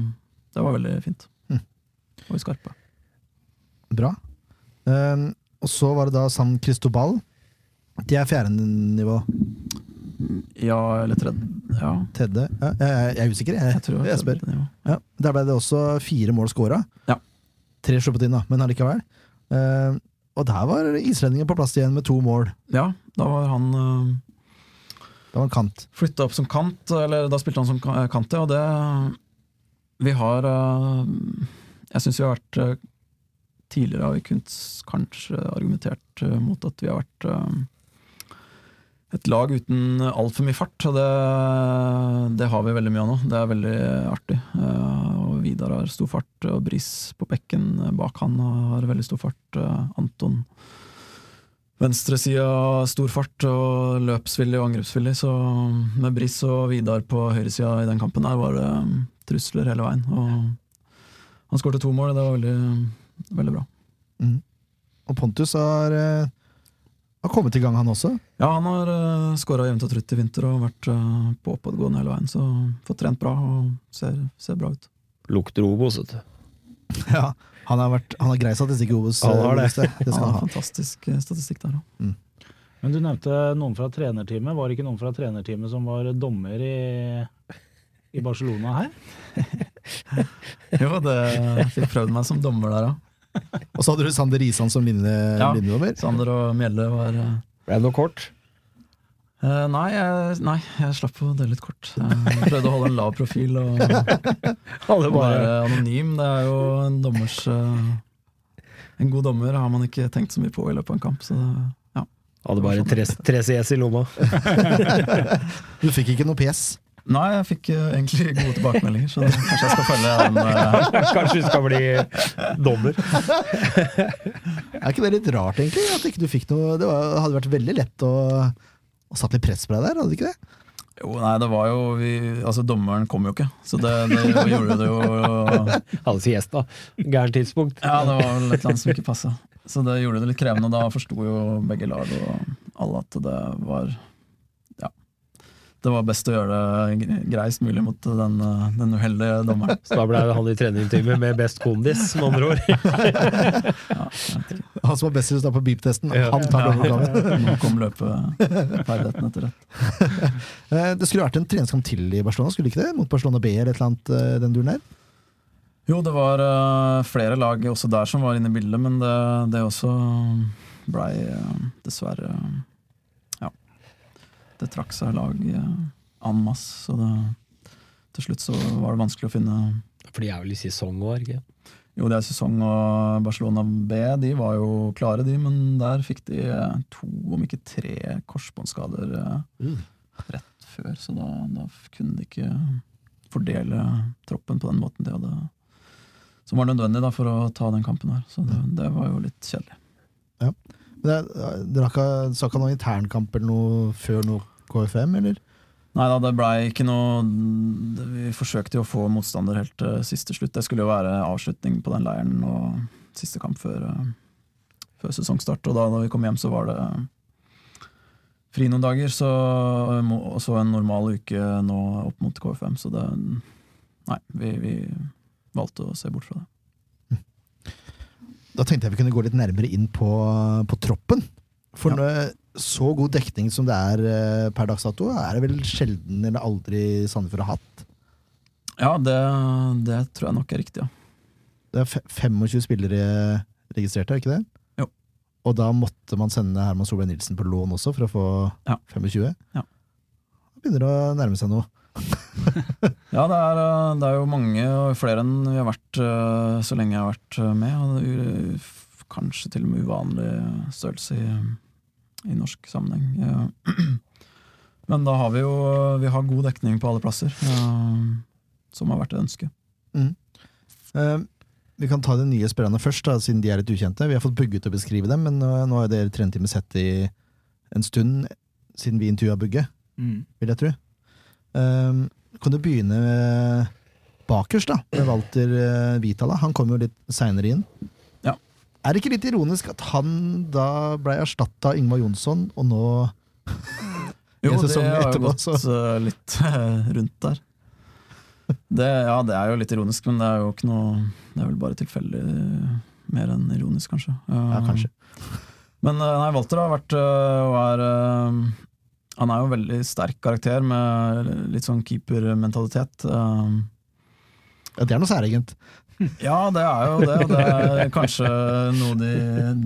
det var veldig fint. Mm. Og vi skarpe. Bra. Um, og så var det da San Cristobal. De er fjerde nivå. Ja, eller tredje Ja, Tredje. Ja, jeg, jeg er usikker, jeg, jeg jeg spør. tredje. Ja, der ble det også fire mål scora. Ja. Tre sluppet inn, da, men allikevel. Uh, og der var islendingen på plass igjen med to mål. Ja, da var han uh, Da var han kant. flytta opp som kant, eller da spilte han som kant, ja, og det Vi har uh, Jeg syns vi har vært eh, Tidligere har vi kunst, kanskje argumentert eh, mot at vi har vært eh, et lag uten altfor mye fart, og det, det har vi veldig mye av nå. Det er veldig artig. Eh, Og Vidar har stor fart, og Bris på bekken bak han har veldig stor fart. Eh, Anton Venstresida stor fart og løpsvillig og angrepsvillig, så med Briss og Vidar på høyresida i den kampen her var det trusler hele veien. Og han skårte to mål, og det var veldig, veldig bra. Mm. Og Pontus har, eh, har kommet i gang, han også. Ja, han har uh, skåra jevnt og trutt i vinter og vært uh, på oppadgående hele veien, så fått trent bra og ser, ser bra ut. Lukter Obos, vet du. Ja, han har, vært, han har grei statistikk i Obos. Han har det. Det Han skal har han ha. fantastisk eh, statistikk der òg. Men du nevnte noen fra trenerteamet. Var det ikke noen fra trenerteamet som var dommer i, i Barcelona her? Jo, det fikk prøvd meg som dommer der òg. Og så hadde du Sander Risan som linje, Ja. linjedommer. Sander og Mjelle var uh... Ble det noe kort? Uh, nei, jeg, nei, jeg slapp å dele litt kort. Jeg prøvde å holde en lav profil og, og være anonym. Det er jo en dommers uh, En god dommer har man ikke tenkt så mye på i løpet av en kamp. Så det, ja. Hadde bare tre, tre CS i lomma. Du fikk ikke noe pes. Nei, jeg fikk eh, egentlig gode tilbakemeldinger, så kanskje jeg skal følge den. Uh... Kanskje du skal bli dommer. Er ikke det litt rart, egentlig? At ikke du fikk noe Det var, hadde vært veldig lett å, å satt litt press på deg der, hadde det ikke det? jo, nei, det var jo vi, Altså, dommeren kom jo ikke, så det, det gjorde det jo Hadde siesta. Gærent tidspunkt. Ja, det var vel et eller annet som ikke passa. Så det gjorde det litt krevende, og da forsto jo begge lag og alle at det var. Det var best å gjøre det gre- greist mulig mot den, den uheldige dommeren. Så da ble det han i treningstimen med best kondis, med andre ord. Ja. Han som var best til å stå på beep-testen, Ja. han tar dommerplanen. Nå kom løpeferdigheten etter det. Eh, Det skulle vært en treningskamp til i Barcelona, skulle ikke det? Mot Barcelona B eller et eller annet eh, den duren der? Jo, det var eh, flere lag også der som var inne i bildet, men det, det også blei dessverre. Det trakk seg lag uh, en masse, så det, til slutt så var det vanskelig å finne For de er vel i sesong er ikke? Jo, det er sesong, og Barcelona B de var jo klare, de, men der fikk de eh, to, om ikke tre, korsbåndskader mm. rett før. Så da, da kunne de ikke fordele troppen på den måten de hadde som var nødvendig da, for å ta den kampen her. Så det, det var jo litt kjedelig. Det, Dere har ikke noen internkamp eller noe før noe KFM, eller? Nei da, det blei ikke noe Vi forsøkte jo å få motstander helt til siste slutt. Det skulle jo være avslutning på den leiren og siste kamp før, eh, før sesongstart. Og da da vi kom hjem, så var det fri noen dager, så, og så en normal uke nå opp mot KFM. Så det Nei, vi, vi valgte å se bort fra det. Da tenkte jeg vi kunne gå litt nærmere inn på, på troppen. For Ja. så god dekning som det er eh, per dags dato, er det vel sjelden eller aldri Sandefjord har hatt. Ja, det, det tror jeg nok er riktig, ja. Det er 25 spillere registrert, er ikke det? Jo. Og da måtte man sende Herman Solveig Nilsen på lån også for å få Ja. 25? Ja. Det begynner å nærme seg noe. Ja, det er, eh, det er jo mange, og flere enn vi har vært eh, så lenge jeg har vært eh, med. Og det er kanskje til og med uvanlig størrelse i, i norsk sammenheng. Ja. Men da har vi jo vi har god dekning på alle plasser, ja, som har vært et ønske. Eh, vi kan ta de nye spillerne først, da, siden de er litt ukjente. Vi har fått Bugge til å beskrive dem, men nå, nå har dere trenerteamet sett i en stund siden vi intervjua Bugge, Mm. vil jeg tro. Eh, kan du begynne eh, bakerst, da, med Walter eh, Vitala. Han kom jo litt seinere inn. Ja. Er det ikke litt ironisk at han da ble erstatta av Ingvar Jonsson, og nå Jo, det har jo gått så- eh, litt eh, rundt der. Det, ja, det er jo litt ironisk, men det er jo ikke noe Det er vel bare tilfeldig mer enn ironisk, kanskje. Ja, kanskje. Men nei, Walter har vært og er Han er jo en veldig sterk karakter med litt sånn keepermentalitet. eh. Ja, det er noe særegent. Ja, det er jo det. Og det er kanskje noe de,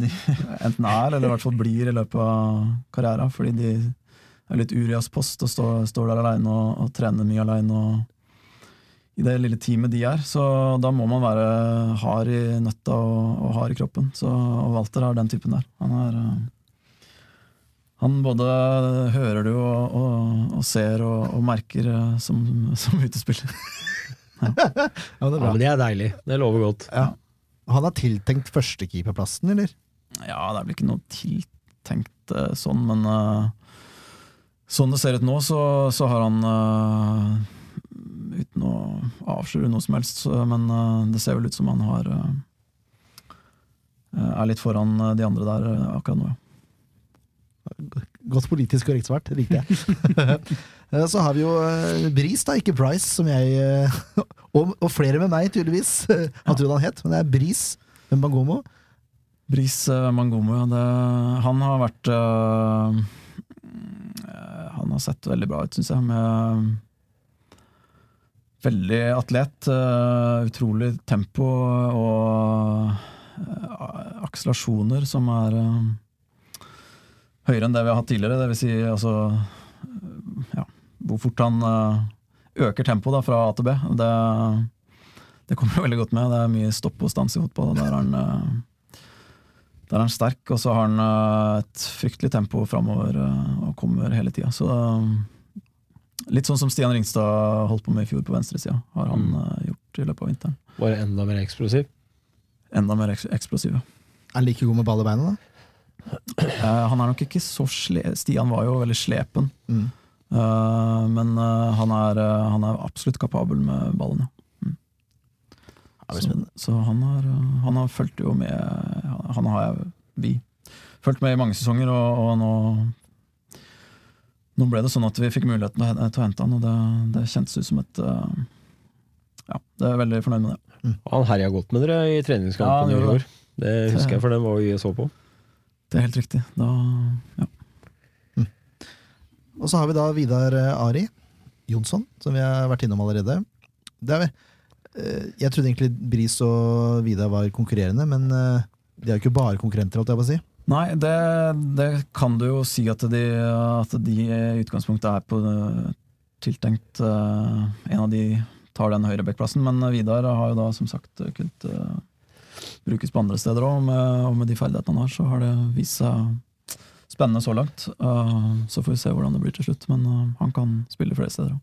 de enten er, eller i hvert fall blir i løpet av karrieren. Fordi de er litt Urias post og står, står der aleine og, og trener mye aleine. I det lille teamet de er. Så da må man være hard i nøtta og, og hard i kroppen. Så, og Walter er den typen der. Han er eh, han både hører du og, og, og ser og, og merker eh, som, som utespiller. Ja, det er Ja, bra. men det er deilig. Det lover godt. Ja. Han er tiltenkt førstekeeperplassen, eller? Ja, det er vel ikke noe tiltenkt eh, sånn, men uh, sånn det ser ut nå, så, så har han uh, Uten å avsløre noe som helst, så, men det ser vel ut som han har eh, Er litt foran de andre der akkurat nå, ja. Godt politisk korrekt svart, likte jeg. Eh, Så har vi jo eh, Bris, da, ikke Price, som jeg eh, og, og flere med meg, tydeligvis, har trodd han het. Men det er Bris med Bangomo. Bris Mbangomo, ja. Det, han har vært eh, Han har sett veldig bra ut, syns jeg. Med veldig atlet. utrolig tempo og akselerasjoner som er høyere enn det vi har hatt tidligere. Det vil si altså eh, ja, hvor fort han eh, øker tempoet fra A til B. Det, det kommer veldig godt med. Det er mye stopp og stans i fotball. Der er han eh, der er han sterk, og så har han et fryktelig tempo framover og kommer hele tida. Så litt sånn som Stian Ringstad holdt på med i fjor på venstresida, har han mm. gjort i løpet av vinteren. Bare enda mer eksplosiv. Enda mer eks eksplosiv. ja. Er han like god med ball i beina, da? Eh, han er nok ikke så sle... Stian var jo veldig slepen, Mm. Uh, men uh, han, er, han er absolutt kapabel med ballen. ja. Ja, Så, så han har, han har fulgt jo med Han har jeg, vi, fulgt med i mange sesonger, og, og nå Nå ble det sånn at vi fikk muligheten til å hente han, og det, det kjentes ut som et Ja, det er veldig fornøyd med det. Han herja godt med dere i Ja, treningskampen i gjorde år. Det husker jeg, for den var vi så på. Det er helt riktig. Da, ja. Og så har vi da Vidar eh, Ari Jonsson, som vi har vært innom allerede. Det er, eh, jeg trodde egentlig Bris og Vidar var konkurrerende, men eh, de er jo ikke bare konkurrenter, alt jeg bare si. Nei, det, det kan du jo si at de, at de i utgangspunktet er på tiltenkt En av de tar den høyrebekkplassen, men Vidar har jo da som sagt kunnet brukes på andre steder òg, og, med- med de ferdighetene han har, så har det vist seg spennende så langt. Uh, så får vi se hvordan det blir til slutt, men uh, han kan spille flere steder òg.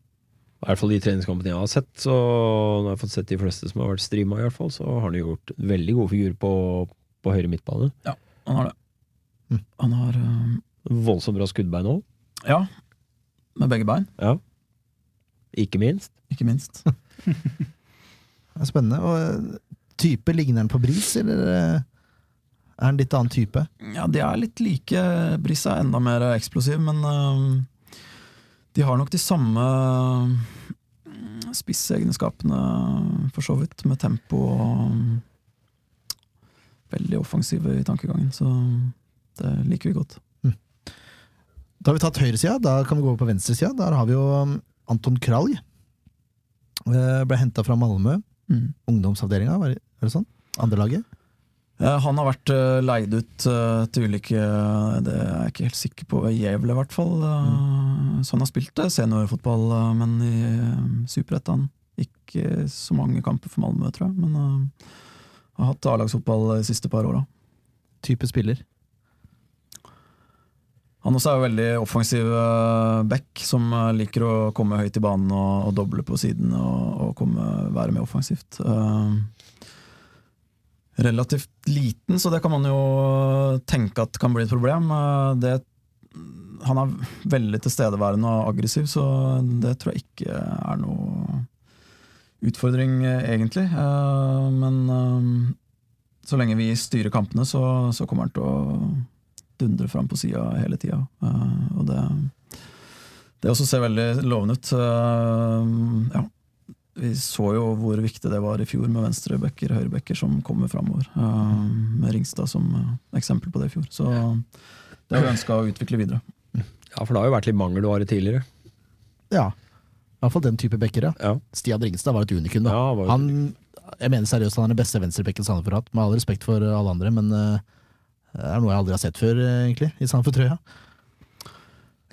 I hvert fall de treningskampene jeg har sett, så når jeg har fått sett de fleste som har vært streama, i hvert fall, så har han gjort veldig gode figurer på, på høyre midtbane. Ja, Han har det. Mm. Han har uh, Voldsomt bra skuddbein òg, Ja, med begge bein, ikke minst. ikke minst. Det er spennende. Og eh, type, ligner han på Bris, eller eh, er han litt annen type? Ja, de er litt like. Briss er enda mer eksplosiv, men uh, de har nok de samme øh, spisseegenskapene, for så vidt, med tempo og veldig offensive i tankegangen, så det liker vi godt. Da har vi tatt høyresida, da kan vi gå over på venstresida. Der har vi jo um, Anton Kralj. Eh, Ble henta fra Malmö. Mm. Ungdomsavdelinga, var det sånn? Andrelaget? Eh, Han har vært eh, leid ut eh, til ulike Det er jeg ikke helt sikker på. Gjevle, i hvert fall. Mm. Så han har spilt eh, seniorfotball, eh, men i eh, Superettan ikke så mange kamper for Malmö, tror jeg. Men eh, har hatt A-lagsfotball de siste par åra. Type spiller. Han også er jo veldig offensiv eh, back, som eh, liker å komme høyt i banen og, og doble på siden og, og komme, være med offensivt. Uh, relativt liten, så det kan man jo tenke at kan bli et problem. Uh, det han er veldig tilstedeværende og aggressiv, så det tror jeg ikke er noe utfordring, egentlig. Uh, Men så lenge vi styrer kampene, så, så kommer han til å dundre fram på sida hele tida. Og det, det også ser veldig lovende ut. Uh, Ja. Vi så jo hvor viktig det var i fjor med venstrebacker og høyrebacker som kommer framover. Med Ringstad som eh, eksempel på det i fjor. Så det har vi ønska å utvikle videre. Ja, for det har jo vært litt mangelvare tidligere. Ja. I hvert fall den type backer, ja. Ja. Stian Ringstad var et unikum. da. Ja, var- Han, jeg mener seriøst han er den beste venstrebacken Sandefjord har hatt, med all respekt for alle andre, men eh, det er noe jeg aldri har sett før, eh, egentlig, i Sandefjord-trøya.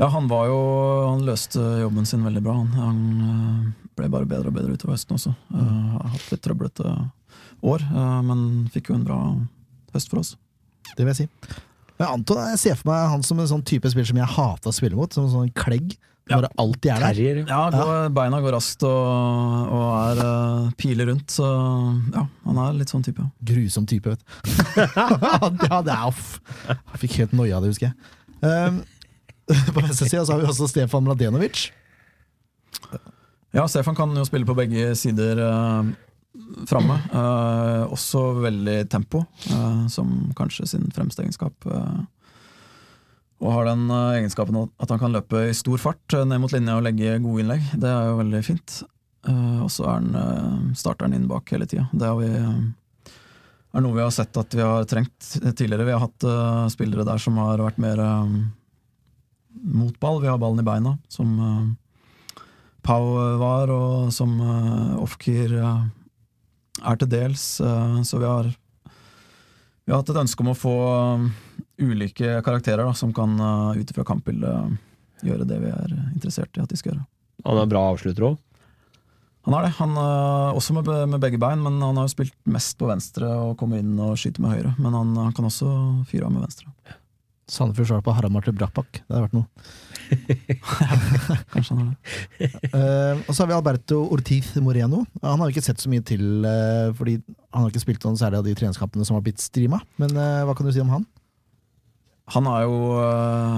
Ja, han var jo Han løste jobben sin veldig bra. Han, han eh, ble bare bedre og bedre utover høsten også. Eh, Har hatt litt trøblete år, men fikk jo en bra høst for oss. Det vil jeg si. Men Anton, jeg ser for meg han som en sånn type spiller som jeg hata å spille mot, som en sånn klegg. Som det alltid er der. Terrier. Ja, går, beina går raskt og, og er uh, piler rundt, så ja, han er litt sånn type. Grusom type, vet du. ja, det er off. Jeg fikk helt noia av det, husker jeg. Um, på venstre side så har vi også Stefan Mladenovic. Ja, Stefan kan jo spille på begge sider uh, framme. Uh, også veldig tempo, uh, som kanskje sin fremste egenskap. eh, og har den eh, egenskapen at- han kan løpe i stor fart eh, ned mot linja og legge gode innlegg. Det er jo veldig fint. Eh, og så starter han inn bak hele tida. Det vi, er noe vi har sett at vi har trengt tidligere. Vi har hatt spillere der som har vært mer mot ball. Vi har ballen i beina, som Pau var, og som uh, Ofkir er til dels. så vi har, vi har hatt et ønske om å få ulike karakterer da, som kan uh, ut ifra kampbildet gjøre det vi er interessert i at de skal gjøre. Han er bra avslutter òg. Han er det, han, eh, også med, med begge bein, men han har jo spilt mest på venstre og kommer inn og skyter med høyre. Men han, han kan også fyre av med venstre. Sandefjord svar på Harald til Brapak. Det hadde vært noe. Kanskje han har det. Uh, og så har vi Alberto Ortiz Moreno. Han har vi ikke sett så mye til, uh, fordi han har ikke spilt noen særlig av de treningskampene som har blitt streama. Men uh, hva kan du si om han? Han har jo øh,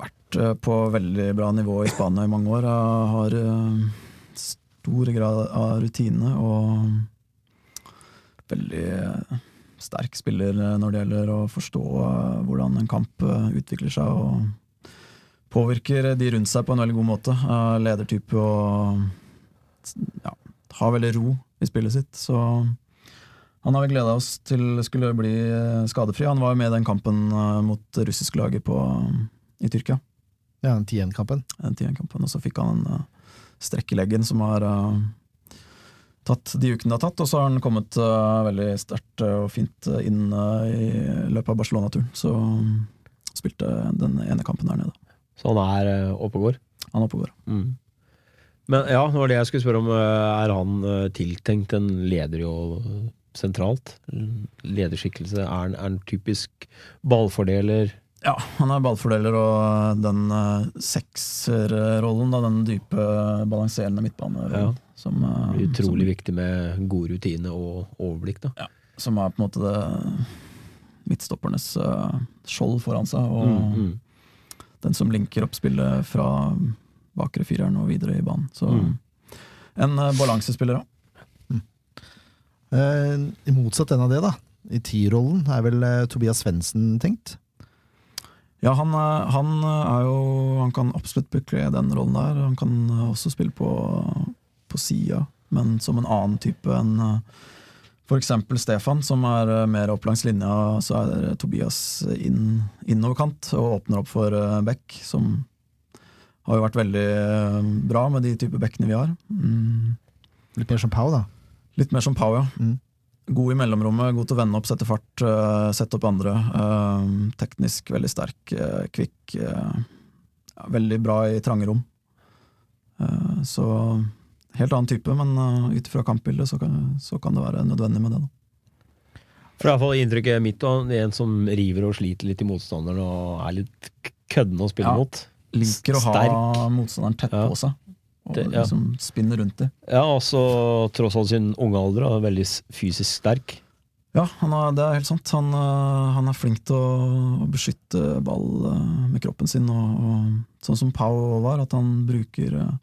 vært øh, på veldig bra nivå i Spania i mange år. øh, har øh, stor grad av rutine og veldig sterk spiller når det gjelder å forstå hvordan en kamp utvikler seg. og Påvirker de rundt seg på en veldig god måte. Ledertype og ja, har veldig ro i spillet sitt. Så han har vi gleda oss til skulle bli eh, skadefri. Han var jo med i den kampen eh, mot det russiske laget på, i Tyrkia. Ja, den 10-1-kampen. Den 10-1-kampen, Og så fikk han en eh, strekk i leggen som har eh, tatt de ukene det har tatt. Og så har han kommet eh, veldig sterkt eh, og fint eh, inn eh, i løpet av Barcelona-turen. Så spilte den ene kampen der nede. Så han er eh, oppe og går. Han er oppe og går. Mm. Men ja, det var det jeg skulle spørre om. eh, Er han eh, tiltenkt en leder jo sentralt? Lederskikkelse? Er han, er han typisk ballfordeler? Ja, han er ballfordeler og den uh, sekserrollen, den dype, balanserende midtbanerollen. Ja. Som, uh, Utrolig som, viktig med god rutine og overblikk, da. som er på en måte det midtstoppernes uh, skjold foran seg. Og Mm, mm. den som linker opp spillet fra bakre fireren og videre i banen. Så Mm. en uh, balansespiller òg. Eh, I motsatt enn av det, da. I T-rollen er vel eh, Tobias Svendsen tenkt. Ja, han, eh, han er jo Han kan absolutt bekle den rollen der. Han kan også spille på, på sida, men som en annen type enn f.eks. Stefan, som er mer opp langs linja. Så er Tobias inn, innoverkant og åpner opp for Beck, som har jo vært veldig bra med de type bekkene vi har. Mm. Litt mer som Pau, da. Litt mer som Pau, ja. Mm. God i mellomrommet, god til å vende opp, sette fart, uh, sette opp andre. Uh, teknisk veldig sterk, uh, kvikk. ja, veldig bra i trange rom. Eh, så helt annen type, men uh, ut ifra kampbildet så kan, så kan det være nødvendig med det. Da. For i hvert fall inntrykket mitt av en som river og sliter litt i motstanderen og er litt køddende kødden å spille Ja. mot. Liker å ha motstanderen tett på seg, og Det- ja. liksom spinner rundt dem. Ja, også tross alt sin unge alder, og veldig fysisk sterk. Ja, han er, det er helt sant. Han, øh, han er flink til å, beskytte ball øh, med kroppen sin, og, og sånn som Pau var, at han bruker øh,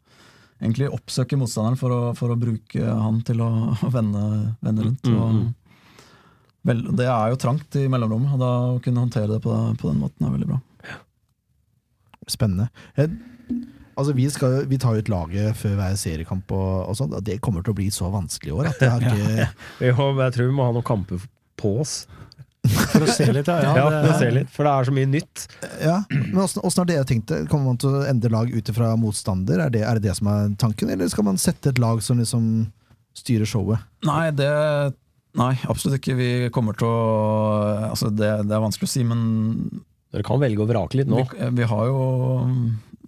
Egentlig oppsøker motstanderen for å, for å bruke han til å, å vende, vende rundt. Mm, Og vel, det er jo trangt i mellomrommet, og da å kunne håndtere det på, på den måten er veldig bra. Spennende. Eh, altså, vi, skal, vi tar jo ut laget før hver seriekamp, og, og sånt, og det kommer til å bli så vanskelig i år at jeg har ikke ja, ja. jeg tror vi må ha noen kamper på oss. For å se litt, ja. Ja, ja, for å det, se litt, for det er så mye nytt. Ja, men åssen åssen har dere tenkt det? Kommer man til å endre lag ut ifra motstander? Er det, er det det som er tanken, eller skal man sette et lag som liksom styrer showet? Nei, det Nei, absolutt ikke. Vi kommer til å Altså, det, det er vanskelig å si, men Dere kan velge å vrake litt nå. Vi, vi har jo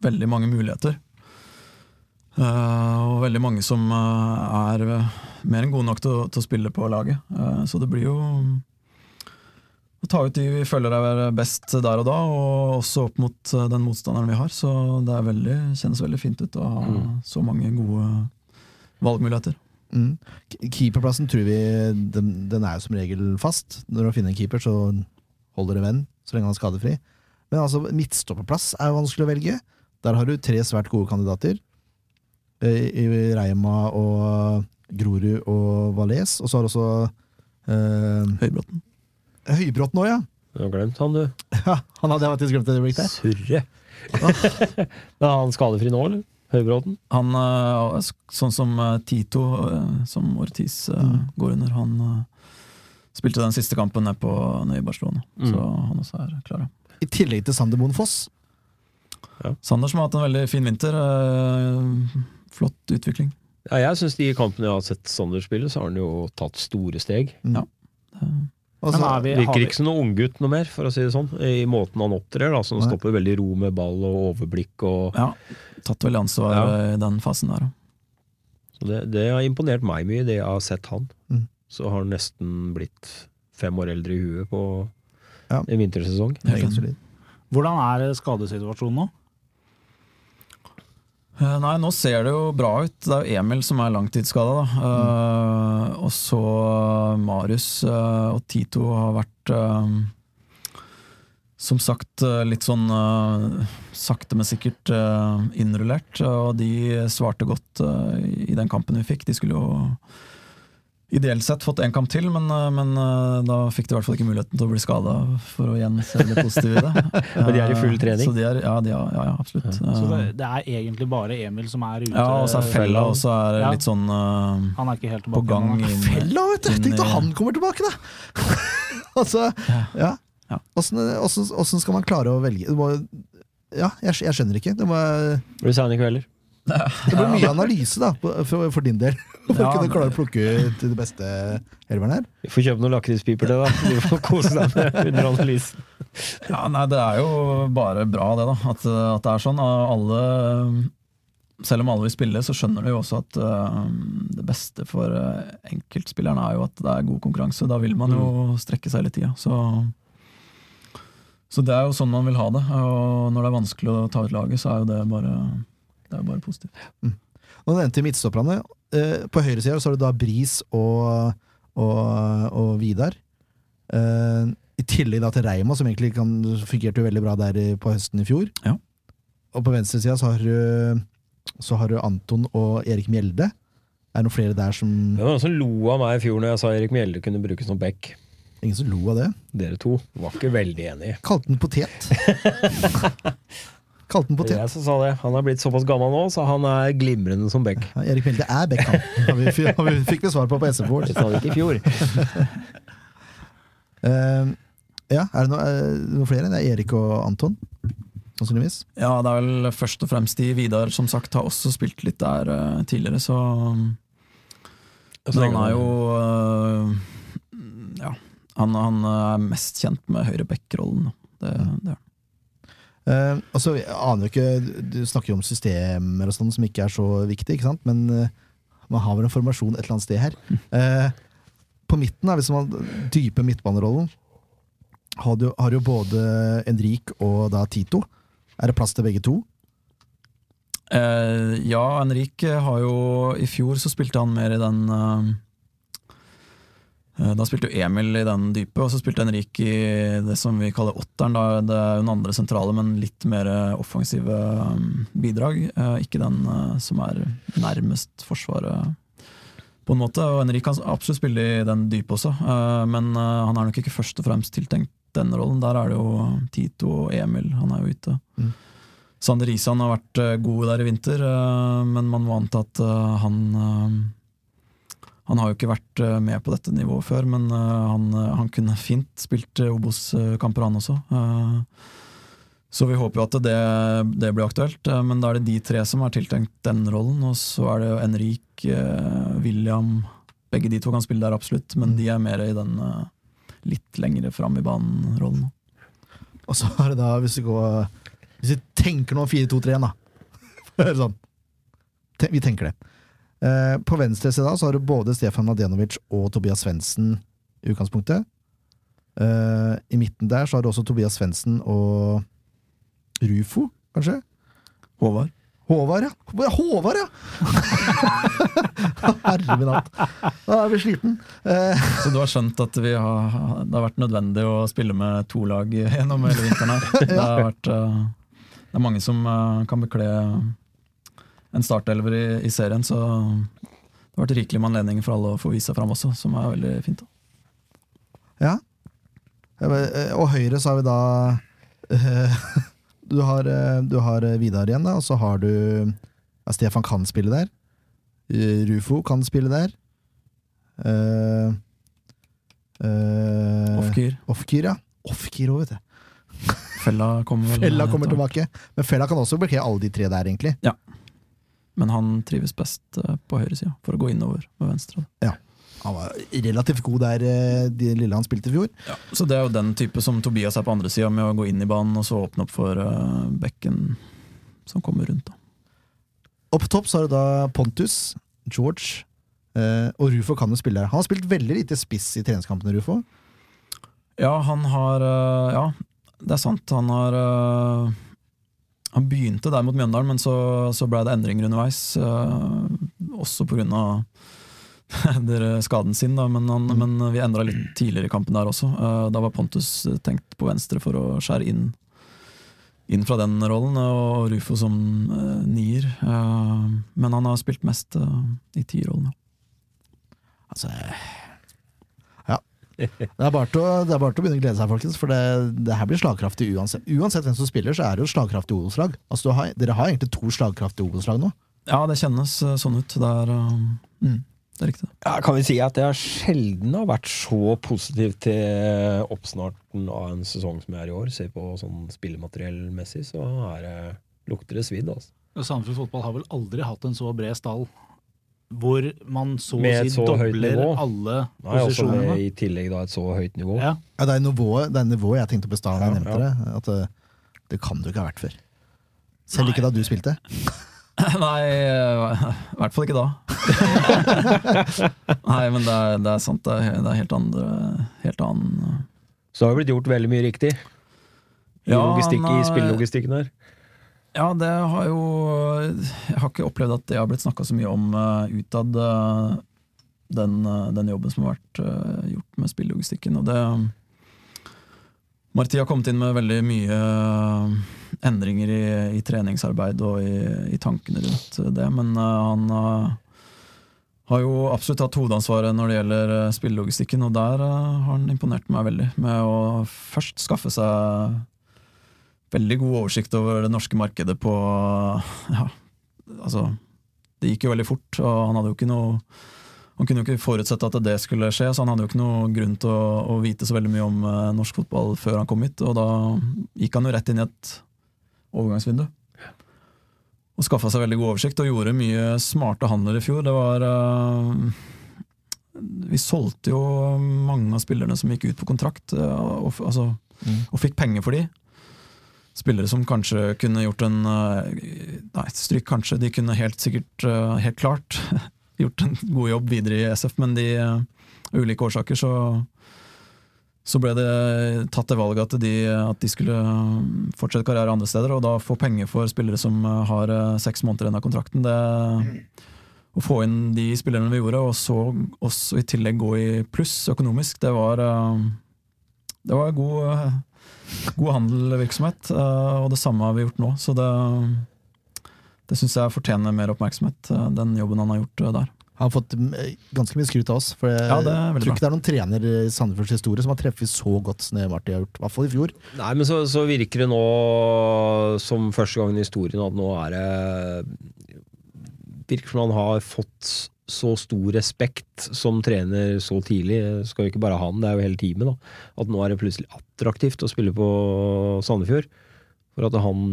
veldig mange muligheter. Uh, og veldig mange som uh, er eh, mer enn gode nok til, til å spille på laget. Uh, så det blir jo å ta ut de vi føler er best der og da, og også opp mot den motstanderen vi har. Så det er veldig, kjennes veldig fint ut å ha Mm. så mange gode valgmuligheter. Mm. Keeperplassen tror vi den, den er jo som regel fast. Når du finner en keeper, så holder det venn, så lenge han er skadefri. Men altså, midtstopperplass er jo vanskelig å velge. Der har du tre svært gode kandidater. Eh, I Reima og Grorud og Valais. Og så har du også eh, Høybråten. Høybråten òg, ja. Du har glemt han, du. ja. Han hadde jeg faktisk glemt et øyeblikk der. Surre. Er han skadefri nå, eller? Høybråten? Han, eh, sånn som eh, Tito, som Ortiz Mm. går under, han spilte den siste kampen nede, på, nede i Barcelona. Mm. Så han også er klar. I tillegg til Sander Moen Foss. Sander som har hatt en veldig fin vinter. eh, flott utvikling. Ja, jeg syns de kampene jeg har sett Sander spille, så har han jo tatt store steg. Mm. Ja. Også, Men er vi- har Virker vi- ikke som noen unggutt noe mer, for å si det sånn, i måten han opptrer. da, Så han Nei. stopper veldig ro med ball og overblikk. og Ja, tatt veldig ansvar Ja. eh, i den fasen der. ja. så det, det har imponert meg mye, det jeg har sett han. Mm. Så har han nesten blitt fem år eldre i huet på Ja. en vintersesong. Hvordan er skadesituasjonen nå? Eh, Nei, nå ser det jo bra ut. Det er jo Emil som er langtidsskada. Uh, og så Marius uh, og Tito har vært uh, som sagt eh, litt sånn eh, sakte, men sikkert eh, innrullert. Og de svarte godt eh, i den kampen vi fikk. De skulle jo ideelt sett fått én kamp til, men, eh, men eh, da fikk de i hvert fall ikke muligheten til å bli skada, for å igjen se det positive i det. Men de er i full Eh, trening? Så de er, ja, de er, ja, ja, absolutt. Så det, det er egentlig bare Emil som er ute. ja, og så er Fella og også er Ja. litt sånn uh, Han er ikke helt på gang inn Fella, vet du! Tenk når han kommer tilbake, da! altså, ja. Ja. Åssen skal man klare å velge? Det må, ja, jeg, jeg skjønner ikke. Det, må, Blir det seine kvelder? Det blir mye analyse da, for, for din del. For Ja, å kunne klare å plukke ut det beste elveren her. Vi får kjøpe noen lakrispiper til deg, da. Du får kose deg med under analysen. Ja, nei, det er jo bare bra det, da. At, eh, at det er sånn. Alle, selv om alle vil spille, så skjønner du jo også at uh, det beste for enkeltspilleren enkeltspillerne er jo at det er god konkurranse. Da vil man jo strekke seg hele tida. Så, så det er jo sånn man vil ha det. Og når det er vanskelig å ta ut laget, så er jo det bare, det er jo bare positivt. Nå nevnte vi midtstopperne. Eh, på høyre side så har du da Bris og, og, og Vidar. Eh, I tillegg da til Reima, som egentlig kan, fungerte jo veldig bra der på høsten i fjor. Ja. Og på venstre side så har du, så har du Anton og Erik Mjelde. Er det noen flere der som Det var noen som lo av meg i fjor når jeg sa Erik Mjelde kunne brukes som back. Ingen som lo av det? Dere to var ikke veldig enige. Kalte den potet. Kalte den Det er potet. jeg som sa det. Han er blitt såpass gammel nå, så han er glimrende som bekk. Ja, Erik Mjelde er Beckham, har vi, har vi, fikk vi svar på på SFO. Det sa vi ikke i fjor. uh, ja, er det noe, eh, noen flere? Det er Erik og Anton, sannsynligvis. Ja, det er vel først og fremst de. Vidar som sagt har også spilt litt der uh, tidligere, så Så Men han er jo uh, Ja, han, han er mest kjent med høyre back-rollen. Det, det er han. Eh, altså, jeg aner jo ikke Du snakker jo om systemer og sånn som ikke er så viktig, ikke sant? men uh, man har vel en formasjon et eller annet sted her. Uh, på midten, hvis man dype midtbanerollen, har du, har jo både Enrik og da Tito. Er det plass til begge to? Ja, Henrik har jo I fjor så spilte han mer i den Da spilte jo Emil i den dype, og så spilte Henrik i det som vi kaller åtteren. Da. Det er jo den andre sentrale, men litt mer offensive um, bidrag. Eh, Ikke den eh, som er nærmest Forsvaret, på en måte. Og Henrik kan absolutt spille i den dype også, eh, men eh, han er nok ikke først og fremst tiltenkt den rollen. Der er det jo Tito og Emil, han er jo ute. Mm. Sander Isan har vært eh, god der i vinter, eh, men man må anta at eh, han eh, han har jo ikke vært eh, med på dette nivået før, men eh, han, eh, han kunne fint spilt Obos-kamper, han også. Så vi håper jo at det, det blir aktuelt, men da er det de tre som er tiltenkt den rollen. Og så er det jo Henrik, William Begge de to kan spille der, absolutt, men de er mer i den litt lengre fram i banen-rollen. Og så er det da, hvis vi går Hvis vi tenker nå 4-2-3-1, da. Sånn. Vi tenker det. Eh, på venstre side da, så har du både Stefan Mladenovic og Tobias Svendsen i utgangspunktet. Eh, I midten der så har du også Tobias Svendsen og Rufo, kanskje? Håvard? Håvard, ja! Håvard, ja! Herre min hatt. Da er vi sliten. Eh, Så du har skjønt at vi har, det har vært nødvendig å spille med to lag gjennom hele vinteren her? Det, har vært, det er mange som kan bekle en startelver i, i serien, så det har vært rikelig med anledninger for alle å få vise seg fram også, som er veldig fint. da. Ja. Ja, eh, Og høyre så har vi da uh, Du har, eh, du har Vidar igjen, da, og så har du ja, Stefan kan spille der. Rufo kan spille der. Uh, Offkyr, Offkir, ja. Offkyr òg, vet du. Fella kommer vel Fella kommer tilbake. Men Fella kan også blokkere alle de tre der, egentlig. Men han trives best eh, på høyresida, for å gå innover med venstre. Ja. Han var relativt god der, eh, de lille han spilte i fjor. Så det er jo den type som Tobias er på andre sida, med å gå inn i banen og så åpne opp for eh, bekken som kommer rundt. da. Opp topp så har du da Pontus, George og Rufo kan jo spille der. Han har spilt veldig lite spiss i treningskampene, Rufo. Ja, han har Ja, det er sant. Han har Han begynte der mot Mjøndalen, men så, så ble det endringer underveis. øh, også av skaden sin, da, men, han, men vi endra litt tidligere i kampen der også. Øh, da var Pontus tenkt på venstre for å skjære inn inn fra den rollen, og Rufo som øh, nier. Øh, men han har spilt mest øh, i tierrollen. Altså. Det er bare til å, det er bare til å begynne å glede seg, folkens, for det, det her blir slagkraftig uansett. Uansett hvem som spiller, så er det jo slagkraftig Obos-lag. Altså, dere har egentlig to slagkraftige Obos-lag nå. Ja, det kjennes øh, sånn ut. Det er, øh, mm, det er riktig. Ja, kan vi si at jeg sjelden har vært så positiv til oppstarten av en sesong som jeg er i år. Ser på sånn spillemateriellmessig, så er det, lukter det svidd. Altså. Sandefjord fotball har vel aldri hatt en så bred stall hvor man så å si dobler alle Nei, posisjonene. med i tillegg da et så høyt nivå. Ja. Ja, det er nivået, det er nivået jeg tenkte på i stad ja, Ja, det. At det, det kan du ikke ha vært før. Selv ikke da du spilte. Nei, i hvert fall ikke da. Nei, men det er, det er sant. Det er, det er helt andre helt annen Så det har blitt gjort veldig mye riktig i, Ja, i spillelogistikken her. Ja, det har jo Jeg har ikke opplevd at det har blitt snakka så mye om uh, utad, uh, den, uh, den jobben som har vært uh, gjort med spillelogistikken. Og det Marti har kommet inn med veldig mye endringer i, i treningsarbeid og i, i tankene rundt det, men han har jo absolutt hatt hovedansvaret når det gjelder spillelogistikken, og der har han imponert meg veldig med å først skaffe seg veldig god oversikt over det norske markedet på Ja, altså Det gikk jo veldig fort, og han hadde jo ikke noe han kunne jo ikke forutsette at det skulle skje, så han hadde jo ikke noe grunn til å, å vite så veldig mye om eh, norsk fotball før han kom hit, og da gikk han jo rett inn i et overgangsvindu. Og skaffa seg veldig god oversikt, og gjorde mye smarte handler i fjor. Det var eh, Vi solgte jo mange av spillerne som gikk ut på kontrakt, eh, og, altså, mm. og fikk penger for de. Spillere som kanskje kunne gjort en eh, Nei, stryk kanskje. De kunne helt sikkert, eh, helt klart, gjort en god jobb videre i SF, men de, eh, av ulike årsaker så så ble det tatt det valget at de, at de skulle fortsette karriere andre steder, og da få penger for spillere som har seks måneder igjen av kontrakten. Det, å få inn de spillerne vi gjorde, og så også i tillegg gå i pluss økonomisk, det var Det var god, eh, god handelvirksomhet, eh, og det samme har vi gjort nå. Så det, det syns jeg fortjener mer oppmerksomhet, eh, den jobben han har gjort der. Han har fått ganske mye skryt av oss. For jeg Ja, tror ikke det er noen trener i Sandefjords historie som har treffet så godt som det Marti har gjort. I hvert fall i fjor. Nei, men så, så virker det nå som første gangen i historien at nå er det Virker som han har fått så stor respekt som trener så tidlig. Skal jo ikke bare han, det er jo hele teamet. da At nå er det plutselig attraktivt å spille på Sandefjord. For at han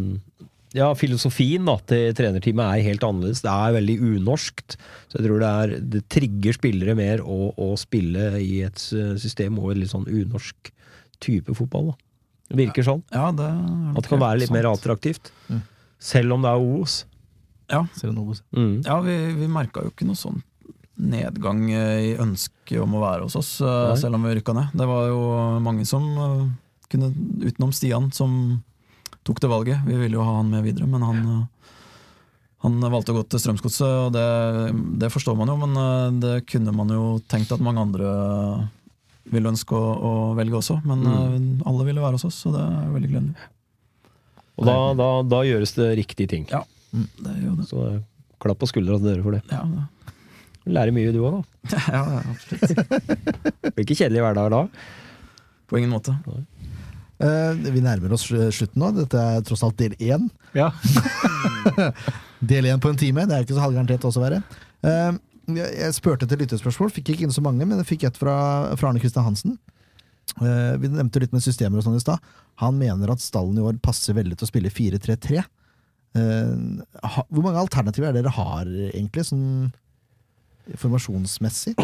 Ja, filosofien da til trenerteamet er helt annerledes. Det er veldig unorskt. Så jeg tror det er Det trigger spillere mer å, å spille i et system og en litt sånn unorsk type fotball. da Det virker sånn. Ja, det At det kan være litt mer attraktivt. Mm. Selv om det er Obos. Obos. Mm. Ja, vi, vi merka jo ikke noe sånn nedgang eh, i ønsket om å være hos oss, eh, Nei. selv om vi rykka ned. Det var jo mange som eh, kunne, utenom Stian, som tok det valget. Vi ville jo ha han med videre, men han, han valgte å gå til Strømsgodset, og det, det forstår man jo, men det kunne man jo tenkt at mange andre ville ønske å, å velge også. Men mm. alle ville være hos oss, så det er veldig gledelig. Og da, da, da gjøres det riktige ting. Ja. Det gjør det. Så eh, klapp på skuldra til dere for det. Ja, det. Lærer mye du òg, da. ja, ja, absolutt. Blir ikke kjedelig hverdag da. På ingen måte. Uh, vi nærmer oss slutten nå. Dette er tross alt del én. Ja. Del én på en time. Det er ikke så halvgarantert også å være. Uh, jeg, jeg spurte etter lyttespørsmål, fikk ikke inn så mange, men jeg fikk et fra, fra Arne Kristian Hansen. Uh, vi nevnte litt med systemer og sånn i stad. Han mener at stallen i år passer veldig til å spille 4-3-3. Eh, ha, hvor mange alternativer er dere har, egentlig, sånn formasjonsmessig?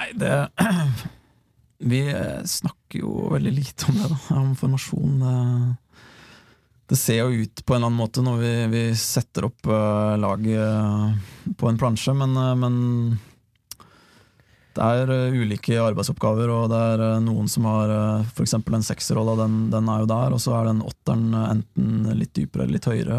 Nei, det Vi eh, snakker jo veldig lite om det, da. Om formasjon. eh. Det ser jo ut på en eller annen måte når vi, vi setter opp laget på en plansje, men, men det er eh, ulike arbeidsoppgaver, og det er eh, noen som har uh, f.eks. en sekserrolle, den, den er jo der, og så er den åtteren eh, enten litt dypere eller litt høyere.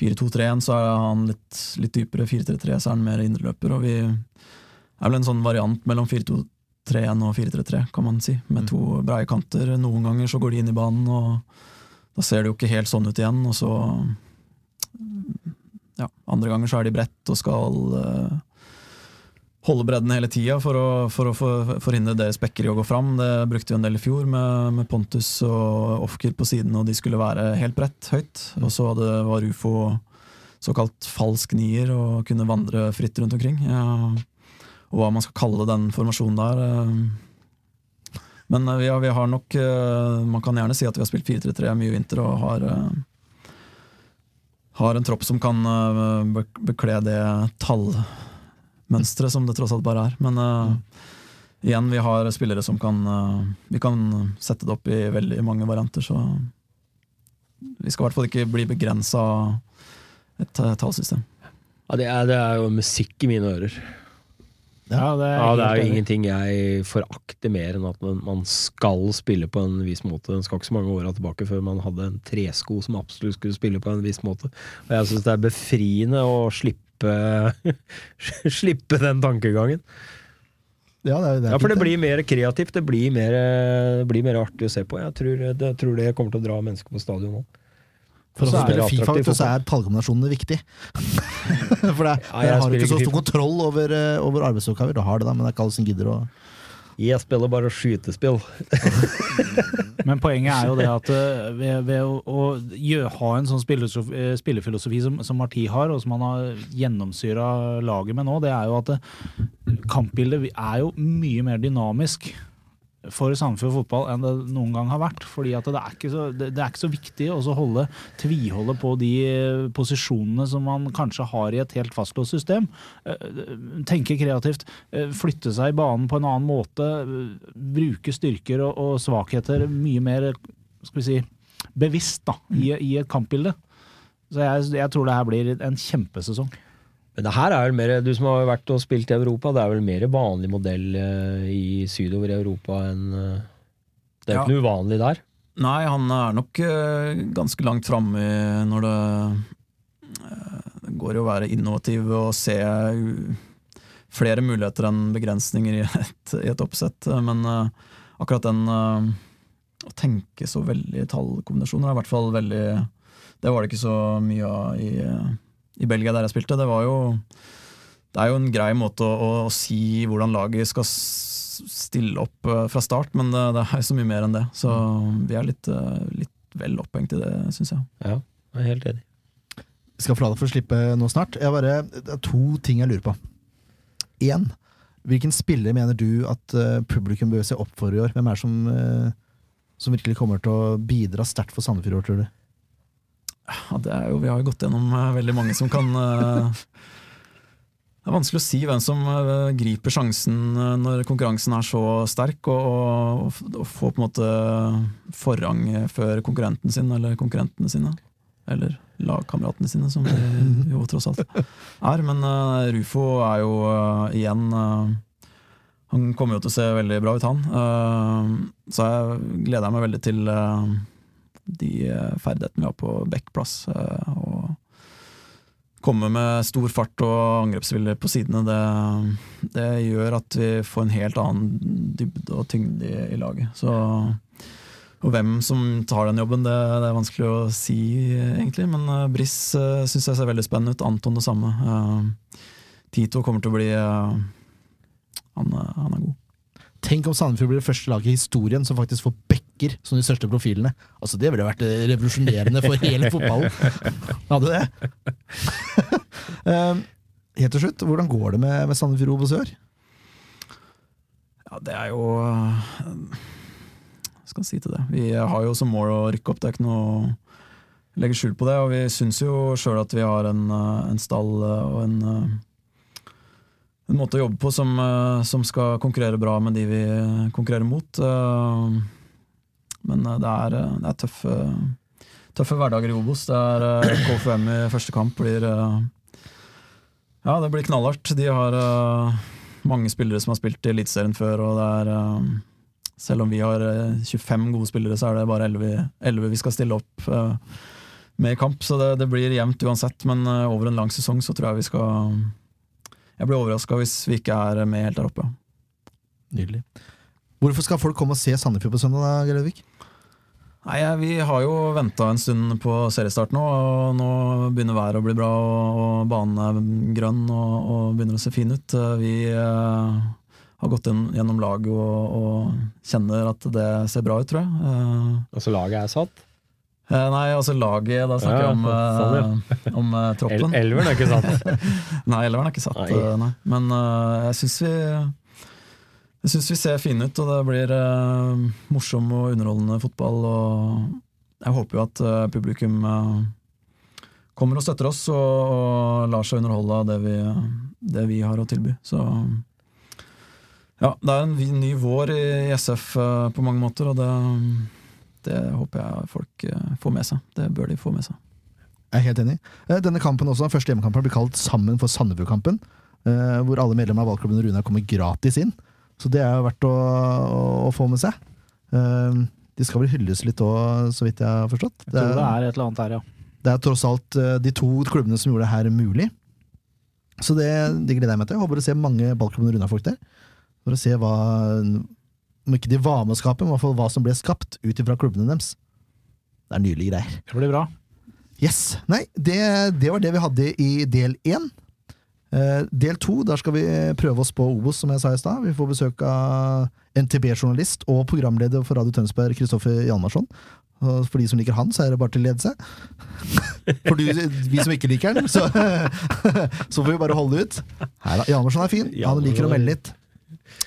4-2-3-1, så er han litt, litt dypere. 4-3-3, så er han mer indreløper. Og vi er vel en sånn variant mellom 4-2-3-1 og 4-3-3, kan man si. Med to breie kanter. Noen ganger så går de inn i banen, og da ser det jo ikke helt sånn ut igjen. Og så ja, Andre ganger så er de bredt og skal eh, holde bredden hele tida for for å forhindre deres bekker i å gå fram. Det brukte vi en del i fjor, med, med Pontus og Ofker på siden, og de skulle være helt bredt, høyt. Og så var Ufo såkalt falsk nier og kunne vandre fritt rundt omkring. Ja, og hva man skal kalle den formasjonen der. eh. Men eh, vi har, vi har nok eh, Man kan gjerne si at vi har spilt 4-3-3 mye i vinter og har eh, har en tropp som kan eh, bekle det tallmønsteret som det tross alt bare er. Men eh, igjen, vi har spillere som kan uh, Vi kan sette det opp i veldig mange varianter, så vi skal i hvert fall ikke bli begrensa av et eh, tallsystem. Ja, det, er, det er jo musikk i mine ører. Ja, det er, Ja, det er jo ingenting jeg forakter mer enn at man, man skal spille på en viss måte. Det skal ikke så mange åra tilbake før man hadde en tresko som absolutt skulle spille på en viss måte. Og jeg syns det er befriende å slippe Slippe den tankegangen. Ja, det er, det er Ja, for det blir mer kreativt. Det blir mer, det blir mer artig å se på. Jeg tror, jeg tror det kommer til å dra mennesker på stadion nå. For å spille Fifa så er tallkombinasjonene viktig. For det, Ja, dere jeg har ikke så stor kontroll over, eh, over arbeidsoppgaver. Du har det da, men det er ikke alle som gidder å Jeg spiller bare skytespill. Men poenget er jo det at eh, ved, ved å, å gjø- ha en sånn eh, spillefilosofi som, som Marti har, og som han har gjennomsyra laget med nå, det er jo at kampbildet er jo mye mer dynamisk for Sandefjord fotball enn det noen gang har vært. fordi det er så, det, er ikke så viktig å holde tviholde på de eh, posisjonene som man kanskje har i et helt fastlåst system. Eh, Tenke kreativt, eh, flytte seg i banen på en annen måte, bruke styrker og, og svakheter mye mer skal vi si, bevisst da, i, i et kampbilde. Så jeg, jeg tror det her blir en kjempesesong. Men det her er vel mer, du som har vært og spilt i Europa, det er vel mer vanlig modell eh, i sydover i Europa enn eh, Det er jo Ja. ikke noe uvanlig der. Nei, han er nok eh, ganske langt framme når det Det går jo å være innovativ og se flere muligheter enn begrensninger i et, i et oppsett. Men akkurat den å tenke så veldig tallkombinasjoner er i hvert fall veldig Det var det ikke så mye av i, i Belgia der jeg spilte. Det var jo det er jo en grei måte å, å, å si hvordan laget skal stille opp eh, fra start, men det, det er jo så mye mer enn det. Så vi er litt, eh, litt vel opphengt i det, syns jeg. Ja, jeg er helt enig. Vi skal forlate for å slippe nå snart. Jeg bare, det er to ting jeg lurer på. Én. Hvilken spiller mener du at eh, publikum bør se opp for i år? Hvem er det som, som virkelig kommer til å bidra sterkt for Sandefjord i år, tror du? Ja, det er jo, vi har jo gått gjennom eh, veldig mange som kan eh, Det er vanskelig å si hvem som eh, griper sjansen når konkurransen er så sterk, og, og, og får på en måte forrang før konkurrenten sin, eller konkurrentene sine. Eller lagkameratene sine, som de jo tross alt er. Men uh, Rufo er jo uh, igjen uh, Han kommer jo til å se veldig bra ut, han. Så jeg gleder meg veldig til de eh, ferdighetene vi har på backplass. Å Og komme med stor fart og angrepsvilje på sidene, det, det gjør at vi får en helt annen dybde og tyngde i, i laget. Så, og hvem som tar den jobben, det, det er vanskelig å si, egentlig. Men uh, Briss uh, syns jeg ser veldig spennende ut. Anton det samme. Uh, Tito kommer til å bli uh, han, eh, han er god. Tenk om Sandefjord blir det første laget i historien som faktisk får backer som de største profilene. Altså Det ville vært eh, revolusjonerende for hele fotballen. Hadde det? um, helt til slutt, hvordan går det med, med Sandefjord Obos i? Ja, det er jo Hva skal jeg si til det? Vi har jo som mål å rykke opp, det er ikke noe legge skjul på det. Og vi syns jo sjøl at vi har en, eh, en stall eh, og en, en måte å jobbe på som, eh, som skal konkurrere bra med de vi konkurrerer mot. Eh, Men eh, det er, det er tøffe, tøffe hverdager i Obos. Det er KFUM i første kamp blir Ja, det blir knallhardt. De har mange spillere som har spilt i Eliteserien før, og det er Selv om vi har eh, 25 gode spillere, så er det bare 11, 11 vi skal stille opp med i kamp. Så det, det blir jevnt uansett, men over en lang sesong så tror jeg vi skal Jeg blir overraska hvis vi ikke er med helt der oppe. Nydelig. Hvorfor skal folk komme og se Sandefjord på søndag, da, Grøvik? Nei, Vi har jo venta en stund på seriestart nå, og nå begynner været å bli bra, og, og banen er grønn og, og begynner å se fin ut. Vi eh, har gått gjennom laget og, og kjenner at det ser bra ut, tror jeg. Eh, Altså, laget er satt. Eh, nei, altså laget, da snakker Ja, jeg om, sånn, ja. om eh, El troppen. Elveren er ikke satt. Nei, elveren er ikke satt, Nei. eh, nei. Men uh, jeg syns vi jeg syns vi ser fine ut, og det blir uh, morsom og underholdende fotball. Og jeg håper jo at eh, publikum eh, kommer og støtter oss og, og lar seg underholde av det vi, det vi har å tilby. Så ja, det er en ny vår i SF eh, på mange måter, og det, det håper jeg folk eh, får med seg. Det bør de få med seg. Jeg er helt enig. Eh, Denne kampen også, den første hjemmekampen blir kalt Sammen for Sandefjordkampen. eh, Hvor alle medlemmer av valgklubben Runar kommer gratis inn. Så det er jo verdt å, å få med seg. De skal vel hylles litt òg, så vidt jeg har forstått. Jeg tror det er et eller annet her, ja. Det er tross alt de to klubbene som gjorde det her mulig. Så det, det gleder jeg meg til. Jeg håper å se mange ballklubben Runar-folk der. For å se hva Om ikke de var med å skape, men i hvert fall hva som ble skapt ut ifra klubbene deres. Det er nydelige greier. Det blir bra. Yes. Nei, det, det var det vi hadde i del én. Eh, del to, der skal vi prøve oss på Obos, som jeg sa i stad. Vi får besøk av NTB-journalist og programleder for Radio Tønsberg, Kristoffer Hjalmarsson. For de som liker han, så er det bare til ledelse. For du, vi som ikke liker han, så, så får vi bare holde ut. Nei da, Hjalmarsson er fin. Han liker å melde litt.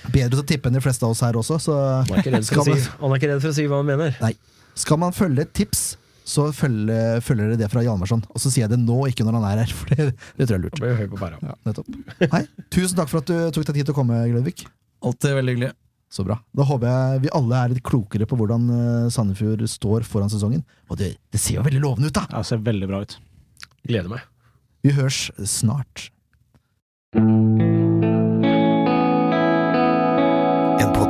Bedre til å tippe enn de fleste av oss her også, så Han er ikke redd for, å si, han er ikke redd for å si hva han mener. Nei. skal man følge et tips, så følger, følger dere det fra Hjalmarsson. Og så sier jeg det nå, ikke når han er her, for det, det tror jeg er lurt. Jeg høy på bæra. Ja, nettopp. Hei, tusen takk for at du tok deg tid til å komme, Gløvik. Alltid veldig hyggelig. Så bra. Da håper jeg vi alle er litt klokere på hvordan eh, Sandefjord står foran sesongen. Og det, det ser jo veldig lovende ut, da! Ja, det ser veldig bra ut. Gleder meg. Vi høres snart.